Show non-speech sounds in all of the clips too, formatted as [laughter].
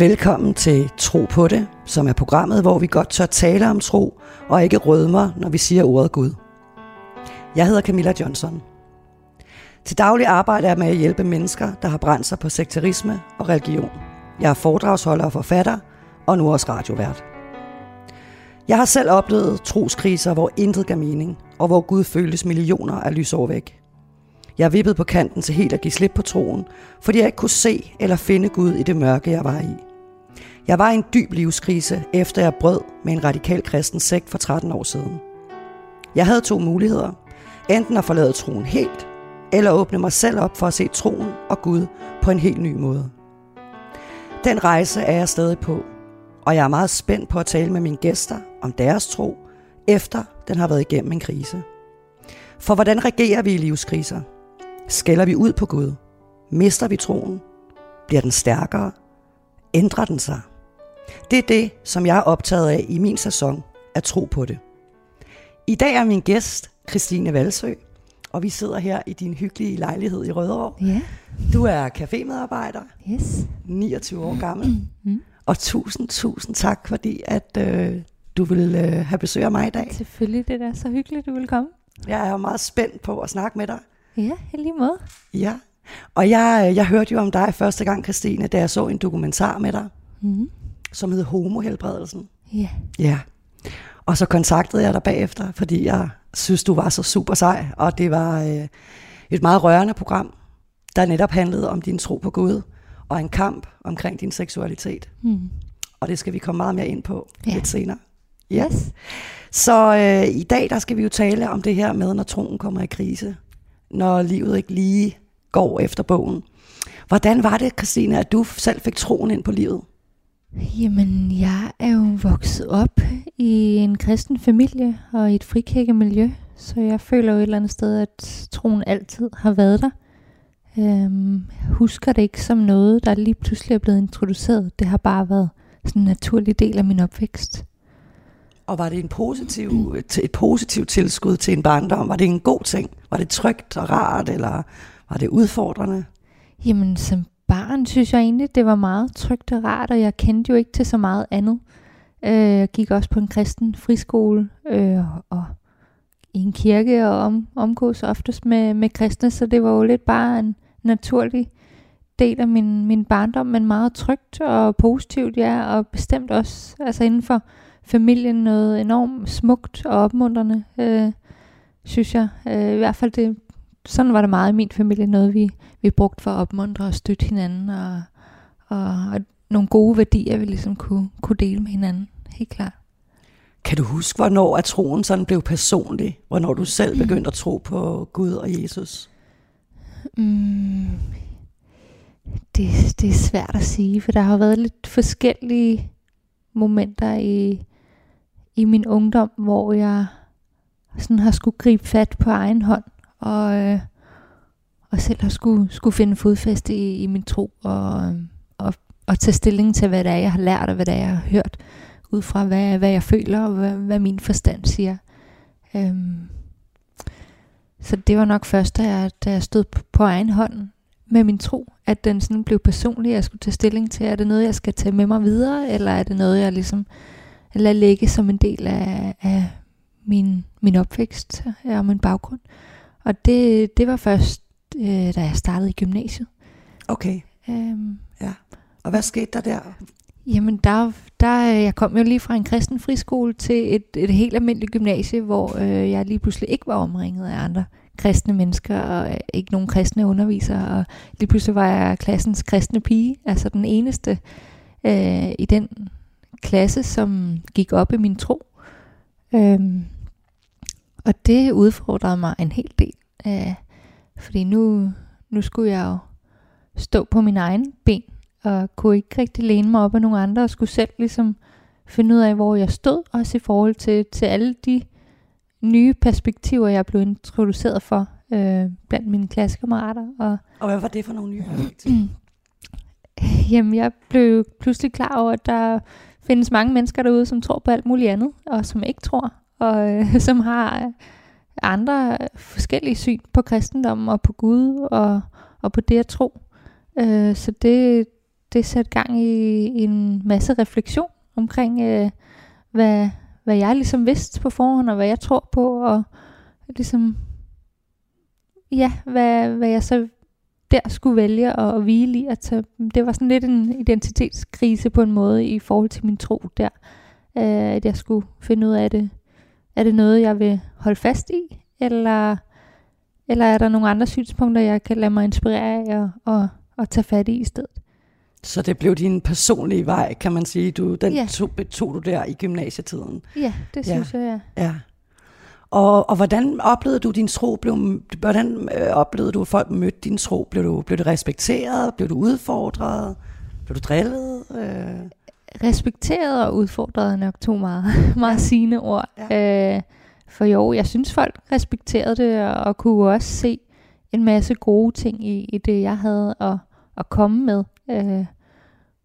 Velkommen til Tro på det, som er programmet, hvor vi godt tør tale om tro og ikke rødmer, når vi siger ordet Gud. Jeg hedder Camilla Johnson. Til daglig arbejder jeg med at hjælpe mennesker, der har brændt sig på sekterisme og religion. Jeg er foredragsholder og forfatter, og nu også radiovært. Jeg har selv oplevet troskriser, hvor intet gav mening, og hvor Gud føltes millioner af lysår væk. Jeg vippede på kanten til helt at give slip på troen, fordi jeg ikke kunne se eller finde Gud i det mørke, jeg var i. Jeg var i en dyb livskrise, efter jeg brød med en radikal kristen sekt for 13 år siden. Jeg havde to muligheder. Enten at forlade troen helt, eller åbne mig selv op for at se troen og Gud på en helt ny måde. Den rejse er jeg stadig på, og jeg er meget spændt på at tale med mine gæster om deres tro, efter den har været igennem en krise. For hvordan reagerer vi i livskriser? Skælder vi ud på Gud? Mister vi troen? Bliver den stærkere? Ændrer den sig? Det er det, som jeg er optaget af i min sæson, at tro på det. I dag er min gæst Christine Valsø, og vi sidder her i din hyggelige lejlighed i Rødovre. Ja. Du er cafémedarbejder, Yes. 29 år gammel, Mm. og tusind, tusind tak, fordi at øh, du vil øh, have besøg af mig i dag. Selvfølgelig, det er så hyggeligt, du vil komme. Jeg er jo meget spændt på at snakke med dig. Ja, i lige måde. Ja, og jeg, øh, jeg hørte jo om dig første gang, Christine, da jeg så en dokumentar med dig, Mm. Som hed Homohelbredelsen. Ja. Ja, og så kontaktede jeg dig bagefter, fordi jeg synes, du var så super sej, og det var øh, et meget rørende program, der netop handlede om din tro på Gud, og en kamp omkring din seksualitet. Mm. Og det skal vi komme meget mere ind på Ja. lidt senere. Yes. Så øh, i dag, der skal vi jo tale om det her med, når troen kommer i krise. Når livet ikke lige går efter bogen. Hvordan var det, Christine, at du selv fik troen ind på livet? Jamen, jeg er jo vokset op i en kristen familie og i et frikirkemiljø, så jeg føler jo et eller andet sted, at troen altid har været der. Øhm, jeg husker det ikke som noget, der lige pludselig er blevet introduceret. Det har bare været sådan en naturlig del af min opvækst. Og var det en positiv, et, positivt tilskud til en barndom? Var det en god ting? Var det trygt og rart, eller var det udfordrende? Jamen, som barn synes jeg egentlig, det var meget trygt og rart, og jeg kendte jo ikke til så meget andet. Øh, Jeg gik også på en kristen friskole øh, og i en kirke og om, omgås oftest med, med kristne, så det var jo lidt bare en naturlig del af min, min barndom, men meget trygt og positivt, ja, og bestemt også altså inden for familien noget enormt smukt og opmuntrende, øh, synes jeg. Øh, I hvert fald det, sådan var det meget i min familie, noget vi, vi brugte for at opmuntre og støtte hinanden, og, og, og nogle gode værdier, vi ligesom kunne, kunne dele med hinanden, helt klart. Kan du huske, hvornår at troen sådan blev personlig? Hvornår du selv begyndte at tro på Gud og Jesus? Mm, det, det er svært at sige, for der har været lidt forskellige momenter i, i min ungdom, hvor jeg sådan har skulle gribe fat på egen hånd, og, øh, og selv har skulle, skulle finde fodfæste i, i min tro, og, og, og tage stilling til, hvad det er, jeg har lært, og hvad det er, jeg har hørt, ud fra hvad, hvad jeg føler, og hvad, hvad min forstand siger. Øhm, så det var nok først, da jeg, da jeg stod på, på egen hånd med min tro, at den sådan blev personlig, jeg skulle tage stilling til, er det noget, jeg skal tage med mig videre, eller er det noget, jeg ligesom lader ligge som en del af, af min, min opvækst og min baggrund. Og det, det var først, øh, da jeg startede i gymnasiet. Okay, Øhm, og hvad skete der der? Jamen, der, der, jeg kom jo lige fra en kristen friskole til et, et helt almindeligt gymnasie, hvor øh, jeg lige pludselig ikke var omringet af andre kristne mennesker, og øh, ikke nogen kristne undervisere, og lige pludselig var jeg klassens kristne pige, altså den eneste øh, i den klasse, som gik op i min tro. Øhm, og det udfordrede mig en hel del, øh, fordi nu, nu skulle jeg jo stå på min egen ben, og kunne ikke rigtig læne mig op af nogle andre, og skulle selv ligesom finde ud af, hvor jeg stod, også i forhold til, til alle de nye perspektiver, jeg blev introduceret for øh, blandt mine klassekammerater. Og Og hvad var det for nogle nye perspektiver? [clears throat] jamen, jeg blev pludselig klar over, at der findes mange mennesker derude, som tror på alt muligt andet, og som ikke tror, og øh, [laughs] som har øh, andre forskellige syn på kristendommen og på Gud og, og på det at tro. Øh, så det, det satte gang i, i en masse refleksion omkring, øh, hvad, hvad jeg ligesom vidste på forhånd, og hvad jeg tror på, og ligesom, ja, hvad, hvad jeg så der skulle vælge at, at hvile i. At tage, det var sådan lidt en identitetskrise på en måde i forhold til min tro der. Øh, at jeg skulle finde ud af det. Er det noget, jeg vil holde fast i? Eller, eller er der nogle andre synspunkter, jeg kan lade mig inspirere af og, og, og tage fat i i stedet? Så det blev din personlige vej, kan man sige. Du, den ja. tog, tog du der i gymnasietiden. Ja, det synes ja. jeg, ja. ja. Og, og hvordan oplevede du din tro? Blev, hvordan øh, oplevede du, at folk mødte din tro? Blev du, blev du respekteret? Blev du udfordret? Blev du drillet? Øh? Respekteret og udfordret nok to meget, [laughs] meget sigende ord. Ja. Øh, for jo, jeg synes folk respekterede det, og, og kunne også se en masse gode ting i, i det, jeg havde at, at komme med. Øh,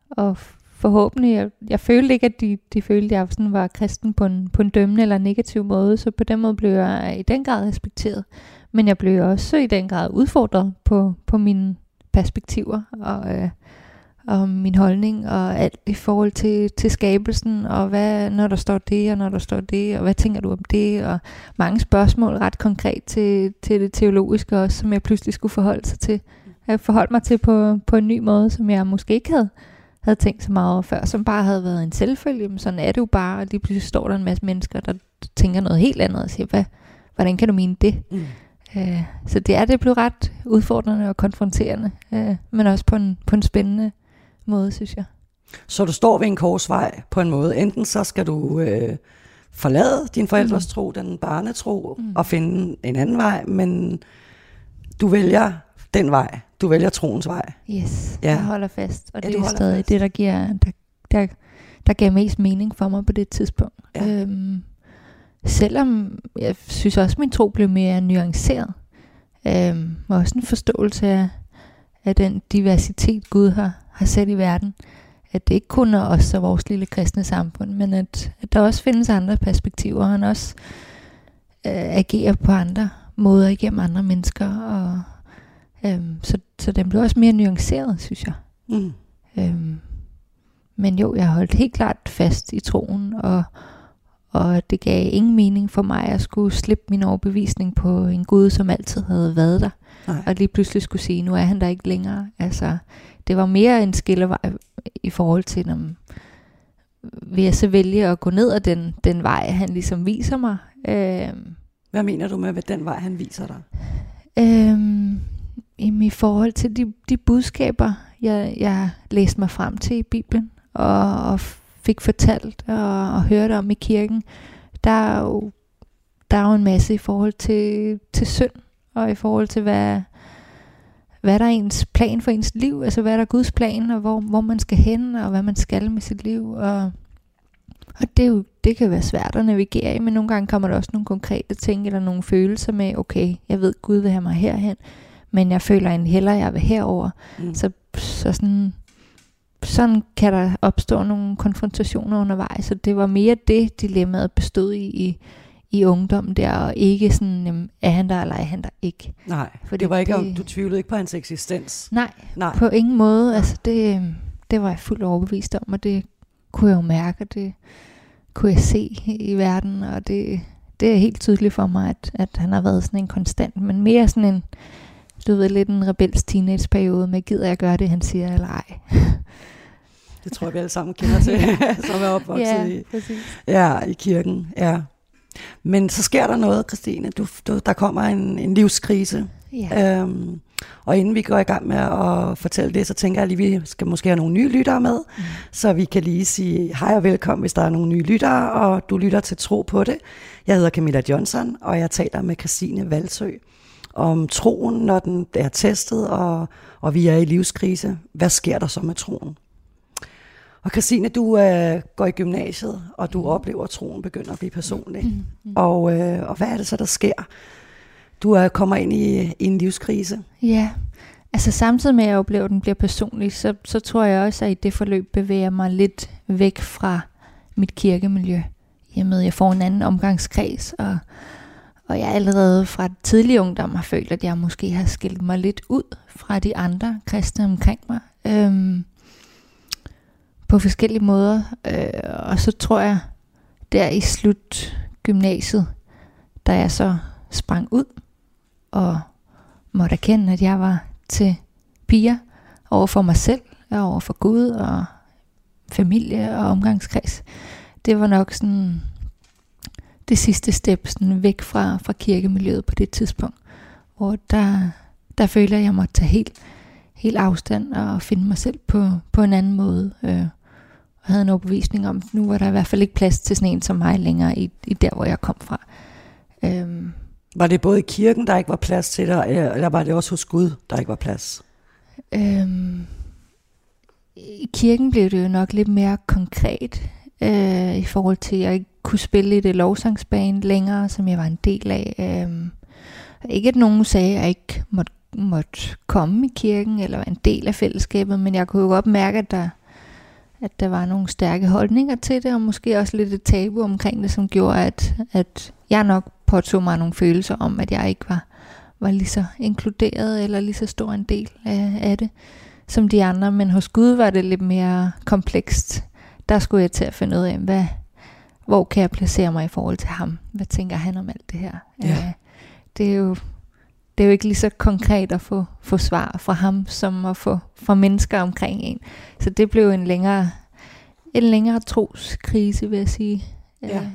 og forhåbentlig, jeg, jeg følte ikke, at de, de følte, at jeg sådan var kristen på en, på en dømmende eller negativ måde, så på den måde blev jeg i den grad respekteret. Men jeg blev også i den grad udfordret på, på mine perspektiver og, øh, og min holdning og alt i forhold til, til skabelsen, og hvad, når der står det, og når der står det, og hvad tænker du om det, og mange spørgsmål ret konkret til, til det teologiske også, som jeg pludselig skulle forholde sig til. Jeg forholdt mig til på, på en ny måde, som jeg måske ikke havde havde tænkt så meget over før, som bare havde været en selvfølge. Men sådan er det jo bare, og lige pludselig står der en masse mennesker, der tænker noget helt andet og siger, hvad, hvordan kan du mene det? Mm. Øh, så det er det blevet ret udfordrende og konfronterende, øh, men også på en, på en spændende måde, synes jeg. Så du står ved en korsvej på en måde. Enten så skal du øh, forlade din forældres mm. tro, den barnetro, mm. og finde en anden vej, men du vælger den vej. Du vælger troens vej. Yes, ja. jeg holder fast. Og ja, det er stadig fast. det, der giver, der, der, der gav mest mening for mig på det tidspunkt. Ja. Øhm, selvom jeg synes også, at min tro blev mere nuanceret. Øhm, og også en forståelse af, af den diversitet, Gud har, har sat i verden. At det ikke kun er os og vores lille kristne samfund, men at, at der også findes andre perspektiver, og han også øh, agerer på andre måder igennem andre mennesker, og, Øhm, så, så den blev også mere nuanceret, synes jeg. Mm. Øhm, men jo, jeg holdt helt klart fast i troen, og, og det gav ingen mening for mig at skulle slippe min overbevisning på en Gud, som altid havde været der. Nej. Og lige pludselig skulle sige, nu er han der ikke længere. Altså, det var mere en skillevej i forhold til, om vil jeg så vælge at gå ned ad den, den vej, han ligesom viser mig. Øhm, Hvad mener du med, hvad den vej, han viser dig? Øhm, i forhold til de, de budskaber, jeg, jeg læste mig frem til i Bibelen, og, og fik fortalt og, og hørte om i kirken, der er jo, der er jo en masse i forhold til, til synd, og i forhold til, hvad, hvad der er ens plan for ens liv, altså hvad der er Guds plan, og hvor, hvor man skal hen, og hvad man skal med sit liv, og, og det, er jo, det kan være svært at navigere i, men nogle gange kommer der også nogle konkrete ting, eller nogle følelser med, okay, jeg ved, Gud vil have mig herhen, men jeg føler en heller, jeg vil herover. Mm. Så, så sådan, sådan kan der opstå nogle konfrontationer undervejs, så det var mere det, dilemmaet bestod i, i, i ungdommen der, og ikke sådan, jamen, er han der, eller er han der ikke. Nej, Fordi det var ikke, det, du tvivlede ikke på hans eksistens. Nej, nej. på ingen måde. Altså det, det var jeg fuldt overbevist om, og det kunne jeg jo mærke, og det kunne jeg se i verden, og det, det er helt tydeligt for mig, at, at han har været sådan en konstant, men mere sådan en, du ved, lidt en rebels teenageperiode med, gider jeg gøre det, han siger, eller ej. [laughs] det tror jeg, vi alle sammen kender til, [laughs] [laughs] som er opvokset ja, i, ja, i kirken. Ja. Men så sker der noget, Christine. Du, du, der kommer en, en livskrise. Ja. Øhm, og inden vi går i gang med at fortælle det, så tænker jeg lige, at vi skal måske have nogle nye lyttere med, mm. så vi kan lige sige hej og velkommen, hvis der er nogle nye lyttere, og du lytter til Tro på det. Jeg hedder Camilla Johnson, og jeg taler med Christine Valsø om troen, når den er testet, og, og vi er i livskrise. Hvad sker der så med troen? Og Christine, du øh, går i gymnasiet, og du mm. oplever, at troen begynder at blive personlig. Mm. Mm. Og, øh, og hvad er det så, der sker? Du øh, kommer ind i, i en livskrise. Ja, altså samtidig med, at jeg oplever, at den bliver personlig, så, så tror jeg også, at i det forløb bevæger mig lidt væk fra mit kirkemiljø. At jeg får en anden omgangskreds, og og jeg allerede fra tidlig ungdom har følt, at jeg måske har skilt mig lidt ud fra de andre kristne omkring mig. Øhm, på forskellige måder. Øh, og så tror jeg, der i slut gymnasiet, da jeg så sprang ud og måtte erkende, at jeg var til piger over for mig selv, og over for Gud og familie og omgangskreds. Det var nok sådan det sidste step sådan væk fra, fra kirkemiljøet på det tidspunkt, hvor der, der føler jeg, måtte tage helt, helt afstand og finde mig selv på, på en anden måde. Øh, og havde en overbevisning om, at nu var der i hvert fald ikke plads til sådan en som mig længere i, i der, hvor jeg kom fra. Øhm. Var det både i kirken, der ikke var plads til dig, eller var det også hos Gud, der ikke var plads? Øhm, I kirken blev det jo nok lidt mere konkret, øh, i forhold til, at jeg ikke kunne spille i det lovsangsband længere, som jeg var en del af. Øh, ikke at nogen sagde, at jeg ikke måtte, måtte komme i kirken, eller være en del af fællesskabet, men jeg kunne jo godt mærke, at der, at der var nogle stærke holdninger til det, og måske også lidt et tabu omkring det, som gjorde, at, at jeg nok påtog mig nogle følelser om, at jeg ikke var, var lige så inkluderet, eller lige så stor en del af, af det, som de andre. Men hos Gud var det lidt mere komplekst der skulle jeg til at finde ud af, hvad, hvor kan jeg placere mig i forhold til ham? Hvad tænker han om alt det her? Ja. Øh, det, er jo, det er jo ikke lige så konkret at få, få svar fra ham, som at få fra mennesker omkring en. Så det blev en længere, en længere troskrise, vil jeg sige. Ja. Øh.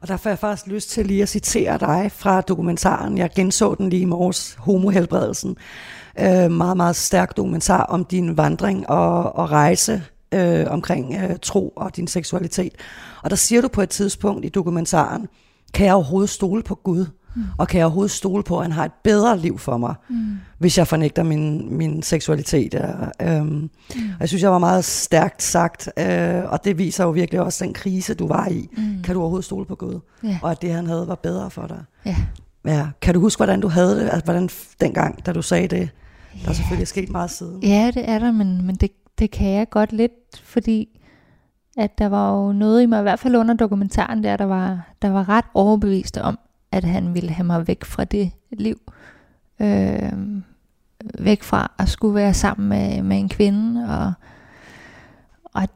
Og der får jeg faktisk lyst til lige at citere dig fra dokumentaren. Jeg genså den lige i morges, Homohelbredelsen. Øh, meget, meget stærk dokumentar om din vandring og, og rejse øh, omkring øh, tro og din seksualitet. Og der siger du på et tidspunkt i dokumentaren, kan jeg overhovedet stole på Gud? Mm. Og kan jeg overhovedet stole på, at han har et bedre liv for mig, mm. hvis jeg fornægter min, min seksualitet? Øhm, mm. Og jeg synes, jeg var meget stærkt sagt, øh, og det viser jo virkelig også den krise, du var i. Mm. Kan du overhovedet stole på Gud? Yeah. Og at det, han havde, var bedre for dig? Yeah. Ja. Kan du huske, hvordan du havde det, altså, hvordan dengang, da du sagde det? Der er selvfølgelig sket meget siden. Ja, det er der, men, men det, det kan jeg godt lidt, fordi at der var jo noget i mig, i hvert fald under dokumentaren der, der var, der var ret overbevist om, at han ville have mig væk fra det liv. Øh, væk fra at skulle være sammen med, med en kvinde. Og, og,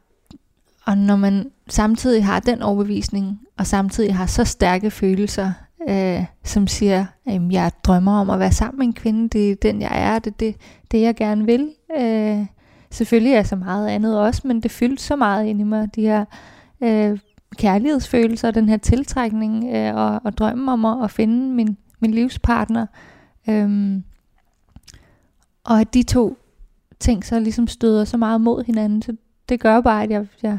og når man samtidig har den overbevisning, og samtidig har så stærke følelser, øh, som siger, at jeg drømmer om at være sammen med en kvinde, det er den jeg er, det er det, det jeg gerne vil. Øh, Selvfølgelig er så meget andet også, men det fyldte så meget ind i mig, de her øh, kærlighedsfølelser, den her tiltrækning øh, og, og drømmen om at, at finde min, min livspartner. Øhm, og at de to ting så ligesom støder så meget mod hinanden, så det gør bare, at jeg, jeg,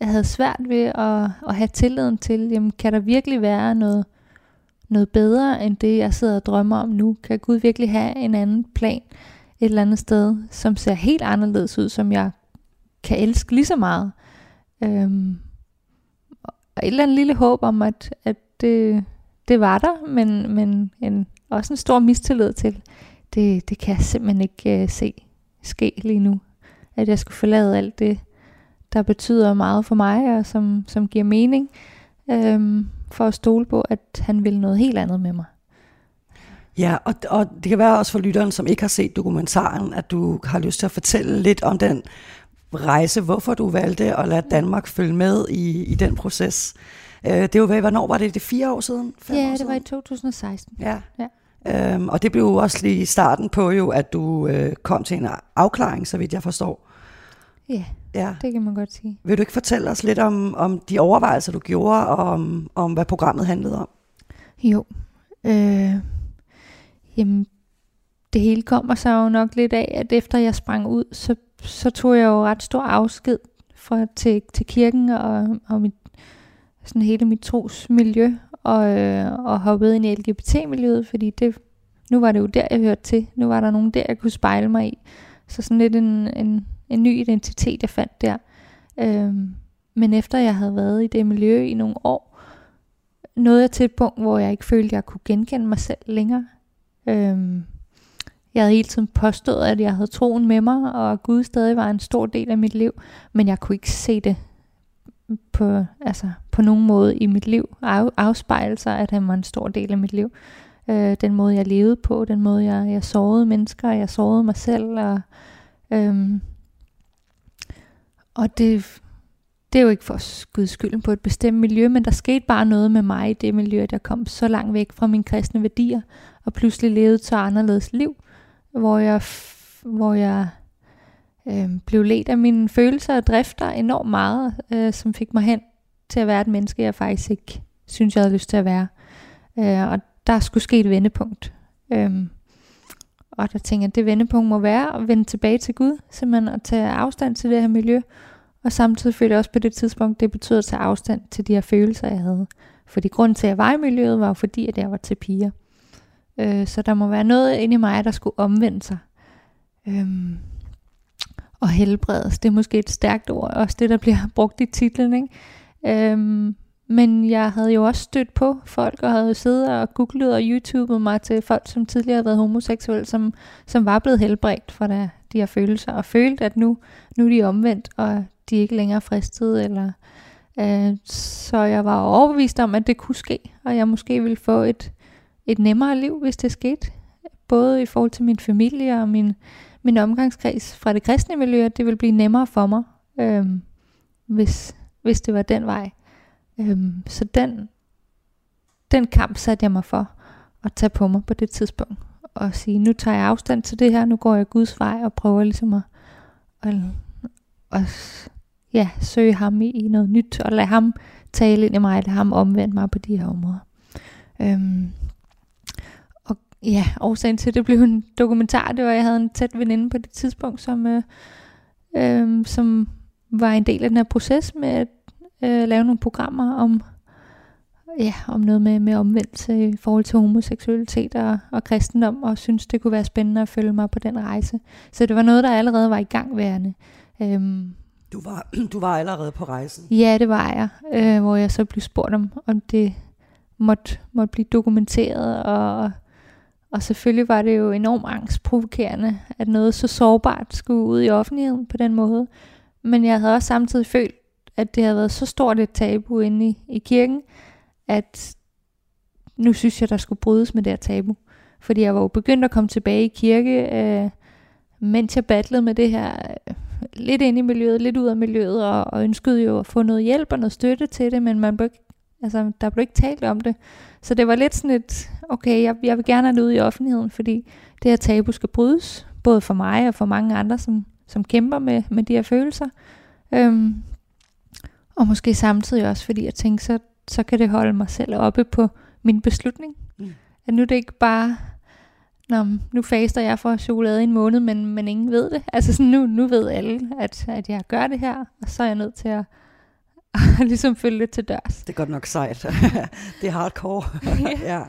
jeg havde svært ved at, at have tilliden til, jamen kan der virkelig være noget, noget bedre end det, jeg sidder og drømmer om nu? Kan Gud virkelig have en anden plan? et eller andet sted, som ser helt anderledes ud, som jeg kan elske lige så meget. Øhm, et eller andet lille håb om, at, at det, det var der, men, men en, også en stor mistillid til, det, det kan jeg simpelthen ikke uh, se ske lige nu. At jeg skulle forlade alt det, der betyder meget for mig, og som, som giver mening, øhm, for at stole på, at han vil noget helt andet med mig. Ja, og, og det kan være også for lytteren, som ikke har set dokumentaren, at du har lyst til at fortælle lidt om den rejse, hvorfor du valgte at lade Danmark følge med i, i den proces. Øh, det var, hvornår var det? Det fire år siden? Fem ja, år det siden? var i 2016. Ja. ja. Øhm, og det blev jo også lige starten på jo, at du øh, kom til en afklaring, så vidt jeg forstår. Ja, ja, det kan man godt sige. Vil du ikke fortælle os lidt om, om de overvejelser, du gjorde, og om, om hvad programmet handlede om? Jo, øh, Jamen, det hele kommer så jo nok lidt af, at efter jeg sprang ud, så, så tog jeg jo ret stor afsked fra, til, til kirken og, og mit, sådan hele mit trosmiljø, og, øh, og hoppede ind i LGBT-miljøet, fordi det, nu var det jo der, jeg hørte til. Nu var der nogen der, jeg kunne spejle mig i. Så sådan lidt en, en, en ny identitet, jeg fandt der. Øh, men efter jeg havde været i det miljø i nogle år, nåede jeg til et punkt, hvor jeg ikke følte, jeg kunne genkende mig selv længere. Øhm, jeg havde hele tiden påstået, at jeg havde troen med mig, og Gud stadig var en stor del af mit liv, men jeg kunne ikke se det på, altså, på nogen måde i mit liv af, afspejle sig, at han var en stor del af mit liv. Øh, den måde, jeg levede på, den måde, jeg, jeg sårede mennesker, jeg sårede mig selv, og, øhm, og det, det er jo ikke for at skyde skylden på et bestemt miljø, men der skete bare noget med mig i det miljø, at jeg kom så langt væk fra mine kristne værdier, og pludselig levede så anderledes liv, hvor jeg, hvor jeg øh, blev ledt af mine følelser og drifter enormt meget, øh, som fik mig hen til at være et menneske, jeg faktisk ikke synes, jeg havde lyst til at være. Øh, og der skulle ske et vendepunkt. Øh, og der tænker jeg, at det vendepunkt må være at vende tilbage til Gud, simpelthen at tage afstand til det her miljø, og samtidig følte jeg også på det tidspunkt, det betød at tage afstand til de her følelser, jeg havde. Fordi grund til, at jeg var i miljøet, var jo fordi, at jeg var til piger. Øh, så der må være noget inde i mig, der skulle omvende sig. Øhm, og helbredes, det er måske et stærkt ord, også det, der bliver [laughs] brugt i titlen. Ikke? Øhm, men jeg havde jo også stødt på folk, og havde siddet og googlet og YouTubet mig til folk, som tidligere havde været homoseksuelle, som, som var blevet helbredt fra der, de her følelser, og følte, at nu, nu er de omvendt, og de er ikke længere fristede, eller øh, så jeg var overbevist om, at det kunne ske, og jeg måske ville få et, et nemmere liv, hvis det skete, både i forhold til min familie og min, min omgangskreds fra det kristne miljø, at det ville blive nemmere for mig, øh, hvis, hvis det var den vej. Øh, så den, den kamp satte jeg mig for at tage på mig på det tidspunkt, og sige, nu tager jeg afstand til det her, nu går jeg Guds vej og prøver ligesom at, at, at ja, søge ham i, i noget nyt, og lade ham tale ind i mig, lade ham omvende mig på de her områder. Øhm, ja, årsagen til, det blev en dokumentar, det var, jeg havde en tæt veninde på det tidspunkt, som, øh, øh, som var en del af den her proces med at øh, lave nogle programmer om, ja, om noget med, med omvendelse i forhold til homoseksualitet og, og kristendom, og synes det kunne være spændende at følge mig på den rejse. Så det var noget, der allerede var i gang værende. Øhm, du var, [clears throat] du var allerede på rejsen? Ja, det var jeg, øh, hvor jeg så blev spurgt om, om det måtte, måtte blive dokumenteret, og, og selvfølgelig var det jo enormt angstprovokerende, at noget så sårbart skulle ud i offentligheden på den måde. Men jeg havde også samtidig følt, at det havde været så stort et tabu inde i, i kirken, at nu synes jeg, der skulle brydes med det her tabu. Fordi jeg var jo begyndt at komme tilbage i kirke, øh, mens jeg battlede med det her øh, lidt ind i miljøet, lidt ud af miljøet, og, og ønskede jo at få noget hjælp og noget støtte til det, men man blev ikke, altså, der blev ikke talt om det. Så det var lidt sådan et, okay, jeg, jeg vil gerne have det ud i offentligheden, fordi det her tabu skal brydes, både for mig og for mange andre, som, som kæmper med, med de her følelser. Øhm, og måske samtidig også, fordi jeg tænkte, så, så kan det holde mig selv oppe på min beslutning. Mm. At nu er det ikke bare Nå, nu faster jeg for chokolade i en måned, men, men ingen ved det. Altså sådan, nu, nu ved alle, at, at jeg gør det her, og så er jeg nødt til at, [laughs] at ligesom følge lidt til dørs. Det er godt nok sejt. [laughs] det er hardcore. [laughs] ja.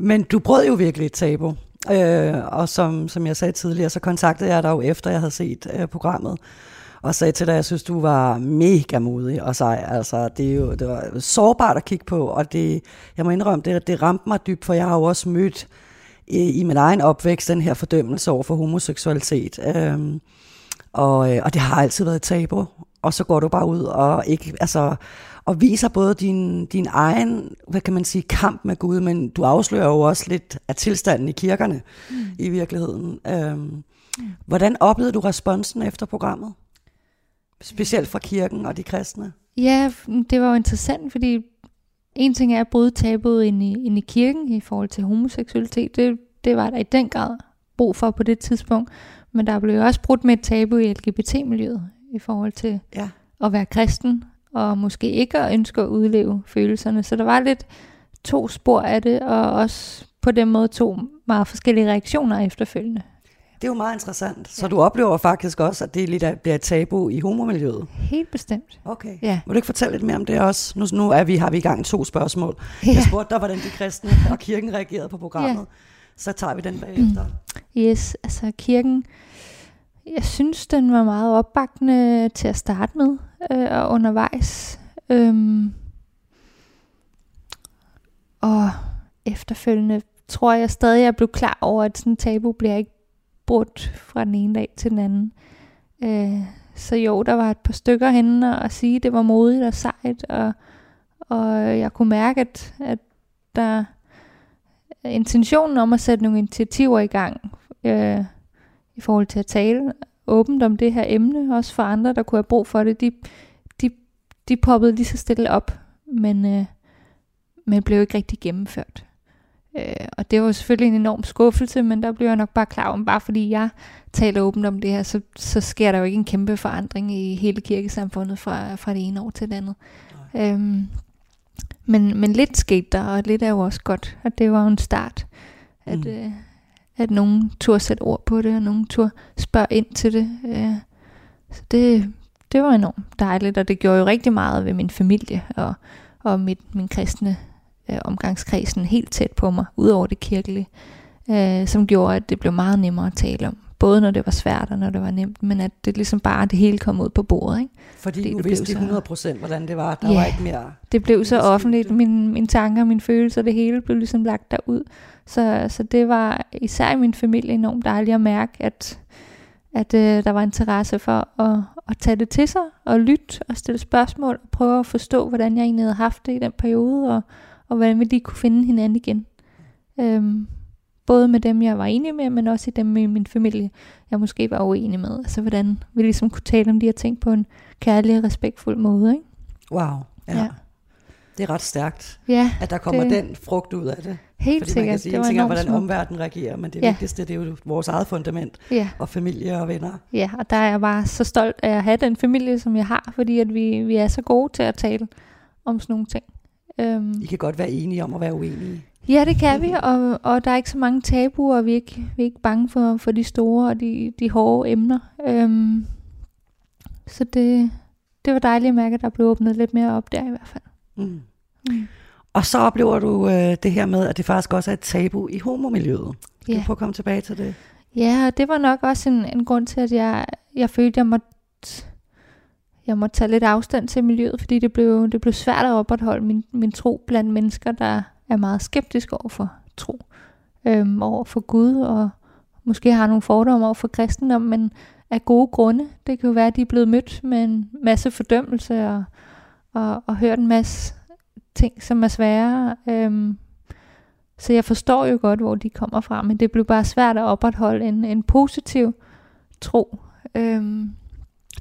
Men du brød jo virkelig et tabu. Øh, og som, som jeg sagde tidligere, så kontaktede jeg dig jo efter, jeg havde set øh, programmet og sagde til dig, at jeg synes, du var mega modig og sej. Altså, det, er jo, det var sårbart at kigge på, og det, jeg må indrømme, det, det ramte mig dybt, for jeg har jo også mødt i, i min egen opvækst den her fordømmelse over for homoseksualitet. Øhm, og, øh, og det har altid været et tabu. Og så går du bare ud og ikke, altså, og viser både din, din egen, hvad kan man sige, kamp med Gud, men du afslører jo også lidt af tilstanden i kirkerne mm. i virkeligheden. Øhm, mm. Hvordan oplevede du responsen efter programmet? Specielt fra kirken og de kristne? Ja, det var jo interessant, fordi en ting er at bryde tabuet ind i, ind i kirken i forhold til homoseksualitet. Det, det var der i den grad brug for på det tidspunkt. Men der blev jo også brudt med et tabu i LGBT-miljøet i forhold til ja. at være kristen, og måske ikke at ønske at udleve følelserne. Så der var lidt to spor af det, og også på den måde to meget forskellige reaktioner efterfølgende. Det er jo meget interessant. Så ja. du oplever faktisk også, at det lidt bliver et tabu i homomiljøet? Helt bestemt. Okay. Ja. Må du ikke fortælle lidt mere om det også? Nu, nu er vi, har vi i gang to spørgsmål. Ja. Jeg spurgte dig, hvordan de kristne og kirken reagerede på programmet. Ja. Så tager vi den bagefter. Yes, altså kirken, jeg synes, den var meget opbakkende til at starte med øh, og undervejs. Øhm, og efterfølgende tror jeg stadig, jeg blev klar over, at sådan en tabu bliver ikke brudt fra den ene dag til den anden. Øh, så jo, der var et par stykker henne og sige, at det var modigt og sejt, og, og jeg kunne mærke, at, at der intentionen om at sætte nogle initiativer i gang øh, i forhold til at tale åbent om det her emne, også for andre, der kunne have brug for det, de, de, de poppede lige så stille op, men, øh, men blev ikke rigtig gennemført. Øh, og det var selvfølgelig en enorm skuffelse, men der blev jeg nok bare klar om, bare fordi jeg taler åbent om det her, så, så sker der jo ikke en kæmpe forandring i hele kirkesamfundet fra, fra det ene år til det andet. Øhm, men, men lidt skete der, og lidt er jo også godt, og det var jo en start, at, mm. øh, at nogen turde sætte ord på det, og nogen turde spørge ind til det. Øh, så det, det var enormt dejligt, og det gjorde jo rigtig meget ved min familie og, og mit, min kristne øh, omgangskredsen helt tæt på mig, udover det kirkelige, øh, som gjorde, at det blev meget nemmere at tale om. Både når det var svært og når det var nemt, men at det ligesom bare det hele kom ud på bordet. Ikke? Fordi, Fordi du vidste 100% hvordan det var. Der ja, var ikke mere... det blev så offentligt. Mine, mine tanker, mine følelser, det hele blev ligesom lagt derud. Så, så det var især i min familie enormt dejligt at mærke, at, at øh, der var interesse for at, at tage det til sig, og lytte og stille spørgsmål, og prøve at forstå, hvordan jeg egentlig havde haft det i den periode, og, og hvordan vi lige kunne finde hinanden igen. Øhm, både med dem, jeg var enig med, men også i dem i min familie, jeg måske var uenig med. Altså hvordan vi ligesom kunne tale om de her ting på en kærlig og respektful måde. Ikke? Wow, ja. ja. Det er ret stærkt, ja, at der kommer det, den frugt ud af det. Helt Fordi sikkert. Man kan sige, det en ting er, hvordan omverdenen reagerer, men det ja. vigtigste det er jo vores eget fundament, ja. og familie og venner. Ja, og der er jeg bare så stolt af at have den familie, som jeg har, fordi at vi, vi er så gode til at tale om sådan nogle ting. Um, I kan godt være enige om at være uenige. Ja, det kan vi, og, og der er ikke så mange tabuer, og vi er ikke, vi er ikke bange for, for de store og de, de hårde emner. Um, så det, det var dejligt at mærke, at der blev åbnet lidt mere op der i hvert fald. Mm. Mm. Og så oplever du øh, det her med, at det faktisk også er et tabu i homomiljøet. Skal ja. du prøve at komme tilbage til det? Ja, og det var nok også en, en grund til, at jeg, jeg følte, at jeg måtte, jeg måtte tage lidt afstand til miljøet, fordi det blev, det blev svært at opretholde min, min tro blandt mennesker, der er meget skeptisk over for tro, øhm, over for Gud, og måske har nogle fordomme over for kristendom, men af gode grunde. Det kan jo være, at de er blevet mødt med en masse fordømmelse og, og, og hørt en masse ting, som er svære. Øhm, så jeg forstår jo godt, hvor de kommer fra, men det blev bare svært at opretholde en, en positiv tro. Øhm.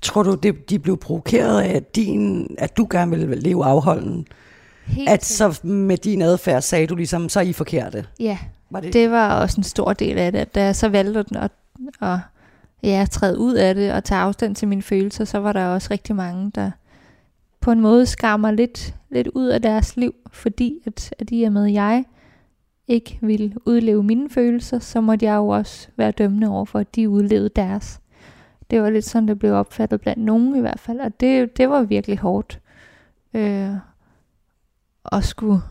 Tror du, det, de blev provokeret af, din, at du gerne ville leve afholden? Helt at så med din adfærd sagde du ligesom, så er I forkerte? Ja, var det? det var også en stor del af det. Da jeg så valgte at, at, at ja, træde ud af det og tage afstand til mine følelser, så var der også rigtig mange, der på en måde skammer lidt, lidt ud af deres liv, fordi at, at i og med, at jeg ikke vil udleve mine følelser, så måtte jeg jo også være dømmende over for, at de udlevede deres. Det var lidt sådan, det blev opfattet blandt nogen i hvert fald, og det, det var virkelig hårdt. Øh, at skulle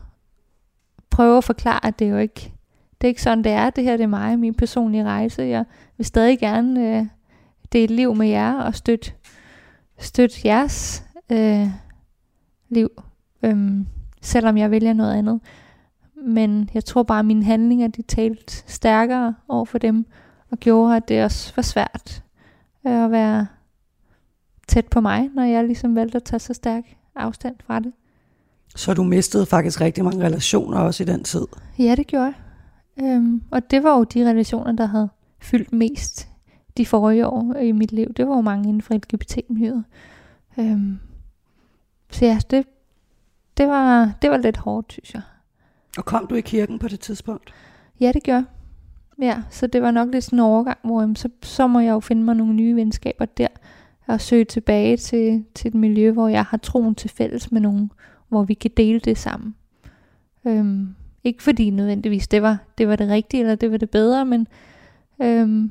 prøve at forklare, at det er jo ikke det er ikke sådan, det er. Det her det er mig min personlige rejse. Jeg vil stadig gerne øh, dele liv med jer og støtte, støtte jeres øh, liv, øhm, selvom jeg vælger noget andet. Men jeg tror bare, at mine handlinger, de talte stærkere over for dem, og gjorde, at det også var svært øh, at være tæt på mig, når jeg ligesom valgte at tage så stærk afstand fra det. Så du mistede faktisk rigtig mange relationer også i den tid? Ja, det gjorde jeg. Øhm, og det var jo de relationer, der havde fyldt mest de forrige år i mit liv. Det var jo mange inden for LGBT-miljøet. Øhm, så ja, det, det, var, det var lidt hårdt, synes jeg. Og kom du i kirken på det tidspunkt? Ja, det gjorde Ja, så det var nok lidt sådan en overgang, hvor jamen, så, så må jeg jo finde mig nogle nye venskaber der, og søge tilbage til, til et miljø, hvor jeg har troen til fælles med nogen, hvor vi kan dele det sammen. Øhm, ikke fordi nødvendigvis det var, det var det rigtige, eller det var det bedre, men, øhm,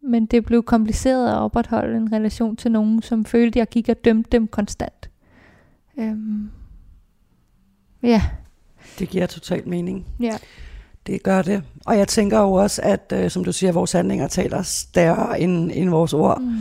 men det blev kompliceret at opretholde en relation til nogen, som følte, at jeg gik og dømte dem konstant. Øhm, ja. Det giver totalt mening. Ja. Det gør det. Og jeg tænker jo også, at øh, som du siger, vores handlinger taler større end, end vores ord. Mm.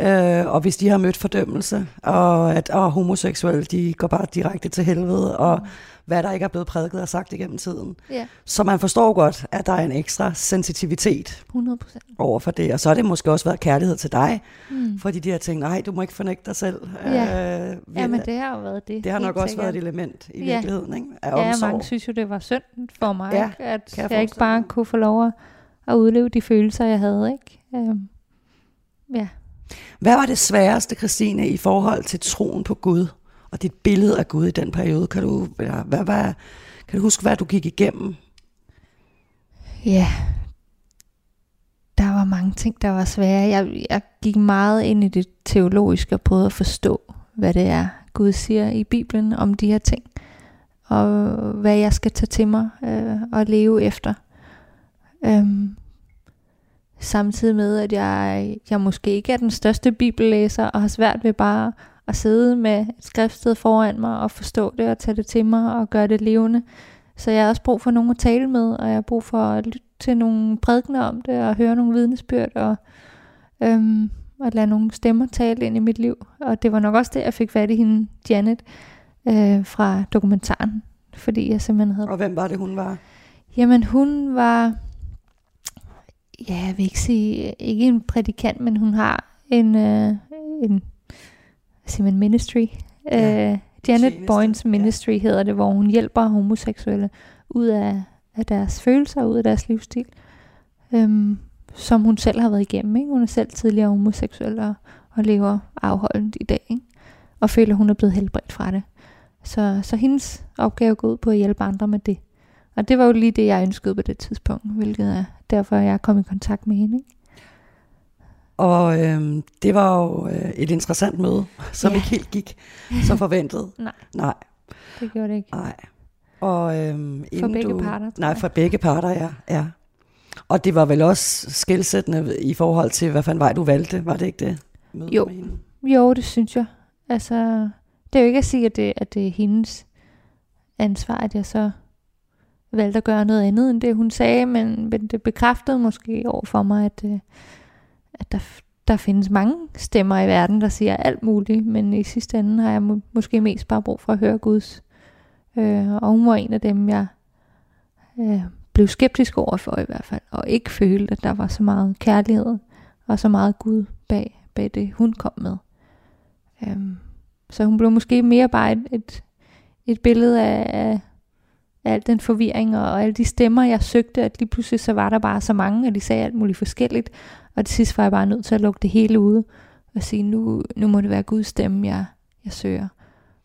Øh, og hvis de har mødt fordømmelse, og at og homoseksuelle, de går bare direkte til helvede, og mm hvad der ikke er blevet prædiket og sagt igennem tiden. Ja. Så man forstår godt, at der er en ekstra sensitivitet 100%. over for det. Og så har det måske også været kærlighed til dig, mm. fordi de har tænkt, nej, du må ikke fornægte dig selv. Ja, øh, ja men det har jo været det. Det har nok også sikkert. været et element i ja. virkeligheden, ikke? Af ja, omsorg. mange synes jo, det var synd for mig, ja, at jeg, jeg ikke bare kunne få lov at, at udleve de følelser, jeg havde. Ikke? Um, ja. Hvad var det sværeste, Christine, i forhold til troen på Gud og dit billede af Gud i den periode? Kan du, hvad, hvad, var, kan du huske, hvad du gik igennem? Ja, der var mange ting, der var svære. Jeg, jeg gik meget ind i det teologiske og prøvede at forstå, hvad det er, Gud siger i Bibelen om de her ting. Og hvad jeg skal tage til mig øh, og leve efter. Øhm, samtidig med, at jeg, jeg måske ikke er den største bibellæser, og har svært ved bare at sidde med et skriftsted foran mig og forstå det og tage det til mig og gøre det levende. Så jeg har også brug for nogen at tale med, og jeg har brug for at lytte til nogle prædikner om det, og høre nogle vidnesbyrd, og, øhm, og lade nogle stemmer tale ind i mit liv. Og det var nok også det, jeg fik fat i hende, Janet, øh, fra dokumentaren, fordi jeg simpelthen havde... Og hvem var det, hun var? Jamen, hun var ja, jeg vil ikke sige, ikke en prædikant, men hun har en, øh, en hvad man, ministry. Ja. Øh, Janet Tjeneste. Boynes Ministry ja. hedder det, hvor hun hjælper homoseksuelle ud af, af deres følelser, ud af deres livsstil, øhm, som hun selv har været igennem. Ikke? Hun er selv tidligere homoseksuel og, og lever afholdent i dag, ikke? og føler, at hun er blevet helbredt fra det. Så, så hendes opgave går ud på at hjælpe andre med det. Og det var jo lige det, jeg ønskede på det tidspunkt, hvilket er derfor, jeg kom i kontakt med hende. Ikke? Og øh, det var jo øh, et interessant møde, som ja. ikke helt gik som [laughs] forventet. nej. Nej. Det gjorde det ikke. Nej. Og, øh, for begge du, parter? Nej, for begge parter, ja. ja. Og det var vel også skilsættende i forhold til, hvad fanden vej du valgte, var det ikke det? Møde jo. jo, det synes jeg. Altså, det er jo ikke at sige, at det, at det er hendes ansvar, at jeg så valgte at gøre noget andet end det, hun sagde, men, men det bekræftede måske over for mig, at, øh, at der, der findes mange stemmer i verden, der siger alt muligt, men i sidste ende har jeg må, måske mest bare brug for at høre Guds. Øh, og hun var en af dem, jeg øh, blev skeptisk over for i hvert fald, og ikke følte, at der var så meget kærlighed og så meget Gud bag, bag det, hun kom med. Øh, så hun blev måske mere bare et, et, et billede af, al den forvirring og alle de stemmer, jeg søgte, at lige pludselig så var der bare så mange, og de sagde alt muligt forskelligt. Og til sidst var jeg bare nødt til at lukke det hele ude og sige, nu, nu må det være Guds stemme, jeg, jeg søger